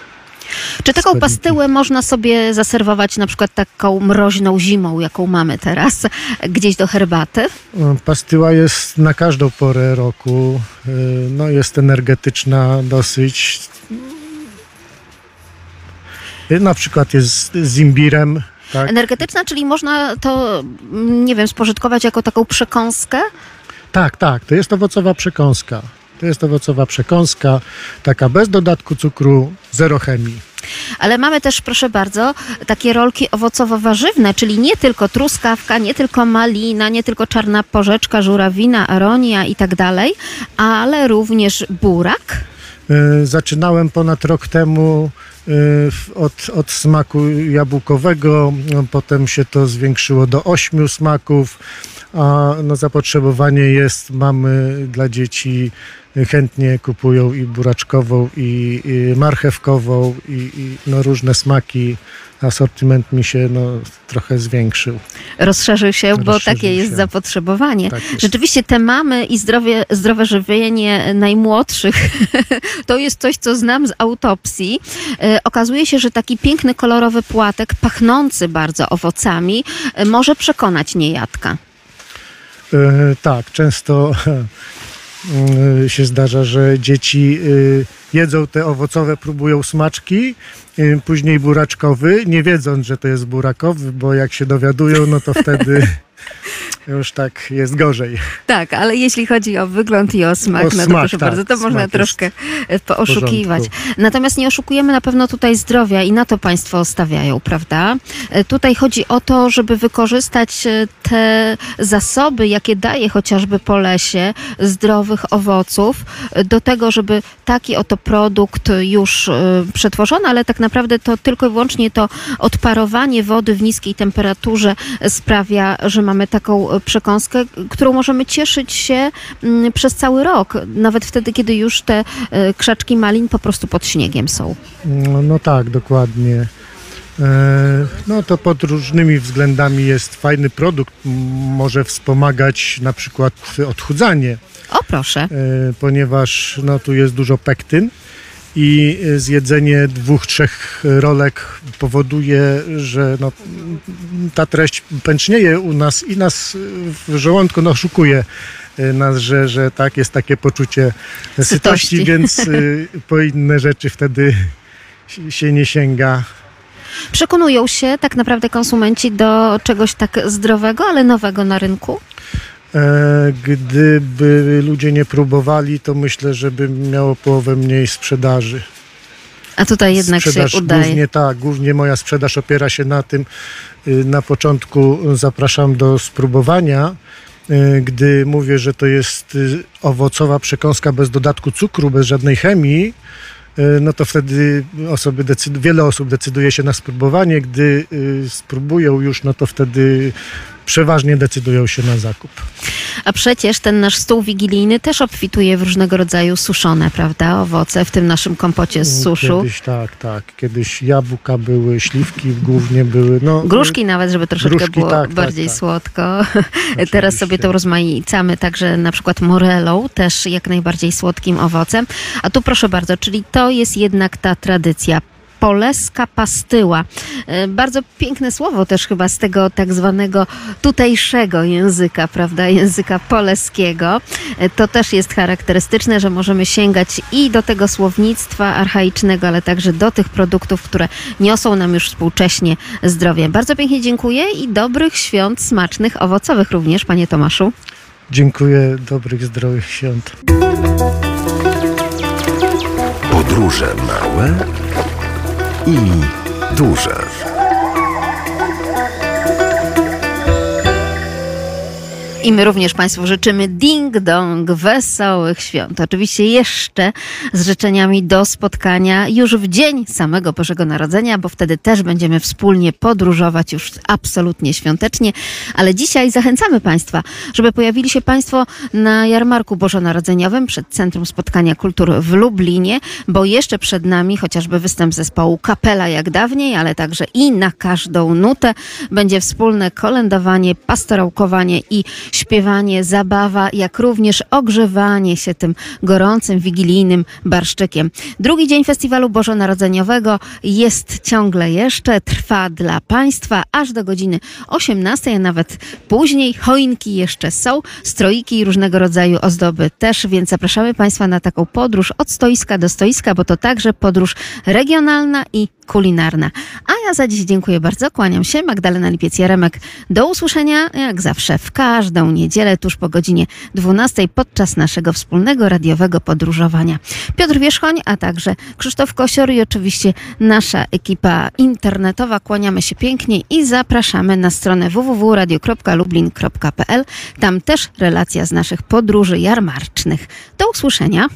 Czy taką pastyłę można sobie zaserwować na przykład taką mroźną zimą, jaką mamy teraz, gdzieś do herbaty? Y, Pastyła jest na każdą porę roku. y, No, jest energetyczna dosyć. Na przykład jest z imbirem. Tak, Energetyczna, czyli można to, nie wiem, spożytkować jako taką przekąskę? tak, tak. To jest owocowa przekąska. To jest owocowa przekąska, taka bez dodatku cukru, zero chemii. Ale mamy też, proszę bardzo, takie rolki owocowo-warzywne, czyli nie tylko truskawka, nie tylko malina, nie tylko czarna porzeczka, żurawina, aronia i tak dalej, ale również burak. Y, Zaczynałem ponad rok temu od, od smaku jabłkowego, no, potem się to zwiększyło do ośmiu smaków, a no, zapotrzebowanie jest, mamy dla dzieci y, chętnie kupują i buraczkową, i, i marchewkową, i, i no, różne smaki. Asortyment mi się no, trochę zwiększył. Rozszerzył się, bo Rozszerzył takie jest się. zapotrzebowanie. Tak jest. Rzeczywiście te mamy i zdrowie, zdrowe żywienie najmłodszych to jest coś, co znam z autopsji. E, Okazuje się, że taki piękny, kolorowy płatek, pachnący bardzo owocami, e, może przekonać niejadka. E, tak, często e, się zdarza, że dzieci e, jedzą te owocowe, próbują smaczki, później buraczkowy, nie wiedząc, że to jest burakowy, bo jak się dowiadują, no to wtedy już tak jest gorzej. Tak, ale jeśli chodzi o wygląd i o smak, O no to proszę tak, bardzo, to można troszkę e, porządku. Natomiast nie oszukujemy na pewno tutaj zdrowia i na to Państwo stawiają, prawda? E, Tutaj chodzi o to, żeby wykorzystać e, te zasoby, jakie daje chociażby po lesie zdrowych owoców, do tego, żeby taki oto produkt już przetworzony, ale tak naprawdę to tylko i wyłącznie to odparowanie wody w niskiej temperaturze sprawia, że mamy taką przekąskę, którą możemy cieszyć się mm, przez cały rok, nawet wtedy, kiedy już te e, krzaczki malin po prostu pod śniegiem są. No, no tak, dokładnie. E, No to pod różnymi względami jest fajny produkt, może wspomagać na przykład odchudzanie. O proszę. e, ponieważ no, tu jest dużo pektyn i e, zjedzenie dwóch, trzech rolek powoduje, że no, ta treść pęcznieje u nas i nas w żołądku no, oszukuje e, nas, że, że tak jest takie poczucie sytości, Sytości. więc y, po inne rzeczy wtedy się nie sięga. Przekonują się tak naprawdę konsumenci do czegoś tak zdrowego, ale nowego na rynku? E, Gdyby ludzie nie próbowali, to myślę, że by miało połowę mniej sprzedaży. A tutaj jednak sprzedaż się udaje. Głównie tak, głównie moja sprzedaż opiera się na tym. y, Na początku zapraszam do spróbowania. y, Gdy mówię, że to jest y, owocowa przekąska bez dodatku cukru, bez żadnej chemii, no to wtedy osoby wiele osób decyduje się na spróbowanie. Gdy spróbują już, no to wtedy przeważnie decydują się na zakup. A przecież ten nasz stół wigilijny też obfituje w różnego rodzaju suszone, prawda, owoce, w tym naszym kompocie z suszu. Kiedyś tak, tak. Kiedyś jabłka były, śliwki głównie były. No, Gruszki nawet, żeby troszeczkę Gruszki, było tak, tak, bardziej tak. słodko. Teraz sobie to rozmaicamy także na przykład morelą, też jak najbardziej słodkim owocem. A tu proszę bardzo, czyli to jest jednak ta tradycja. Poleska pastyła. E, Bardzo piękne słowo też chyba z tego tak zwanego tutejszego języka, prawda, języka poleskiego. E, To też jest charakterystyczne, że możemy sięgać i do tego słownictwa archaicznego, ale także do tych produktów, które niosą nam już współcześnie zdrowie. Bardzo pięknie dziękuję i dobrych świąt smacznych, owocowych również, panie Tomaszu. Dziękuję, dobrych, zdrowych świąt. Podróże małe i duże. I my również Państwu życzymy ding-dong, wesołych świąt. Oczywiście jeszcze z życzeniami do spotkania już w dzień samego Bożego Narodzenia, bo wtedy też będziemy wspólnie podróżować już absolutnie świątecznie. Ale dzisiaj zachęcamy Państwa, żeby pojawili się Państwo na jarmarku bożonarodzeniowym przed Centrum Spotkania Kultur w Lublinie, bo jeszcze przed nami chociażby występ zespołu Kapela jak dawniej, ale także i na każdą nutę będzie wspólne kolędowanie, pastorałkowanie i śpiewanie, zabawa, jak również ogrzewanie się tym gorącym, wigilijnym barszczykiem. Drugi dzień festiwalu bożonarodzeniowego jest ciągle jeszcze, trwa dla Państwa aż do godziny 18, a nawet później. Choinki jeszcze są, stroiki i różnego rodzaju ozdoby też, więc zapraszamy Państwa na taką podróż od stoiska do stoiska, bo to także podróż regionalna i kulinarna. A ja za dziś dziękuję bardzo, kłaniam się, Magdalena Lipiec-Jaremek. Do usłyszenia, jak zawsze, w każdą niedzielę tuż po godzinie 12 podczas naszego wspólnego radiowego podróżowania. Piotr Wierzchoń, a także Krzysztof Kosior i oczywiście nasza ekipa internetowa. Kłaniamy się pięknie i zapraszamy na stronę www.radio.lublin.pl. Tam też relacja z naszych podróży jarmarcznych. Do usłyszenia.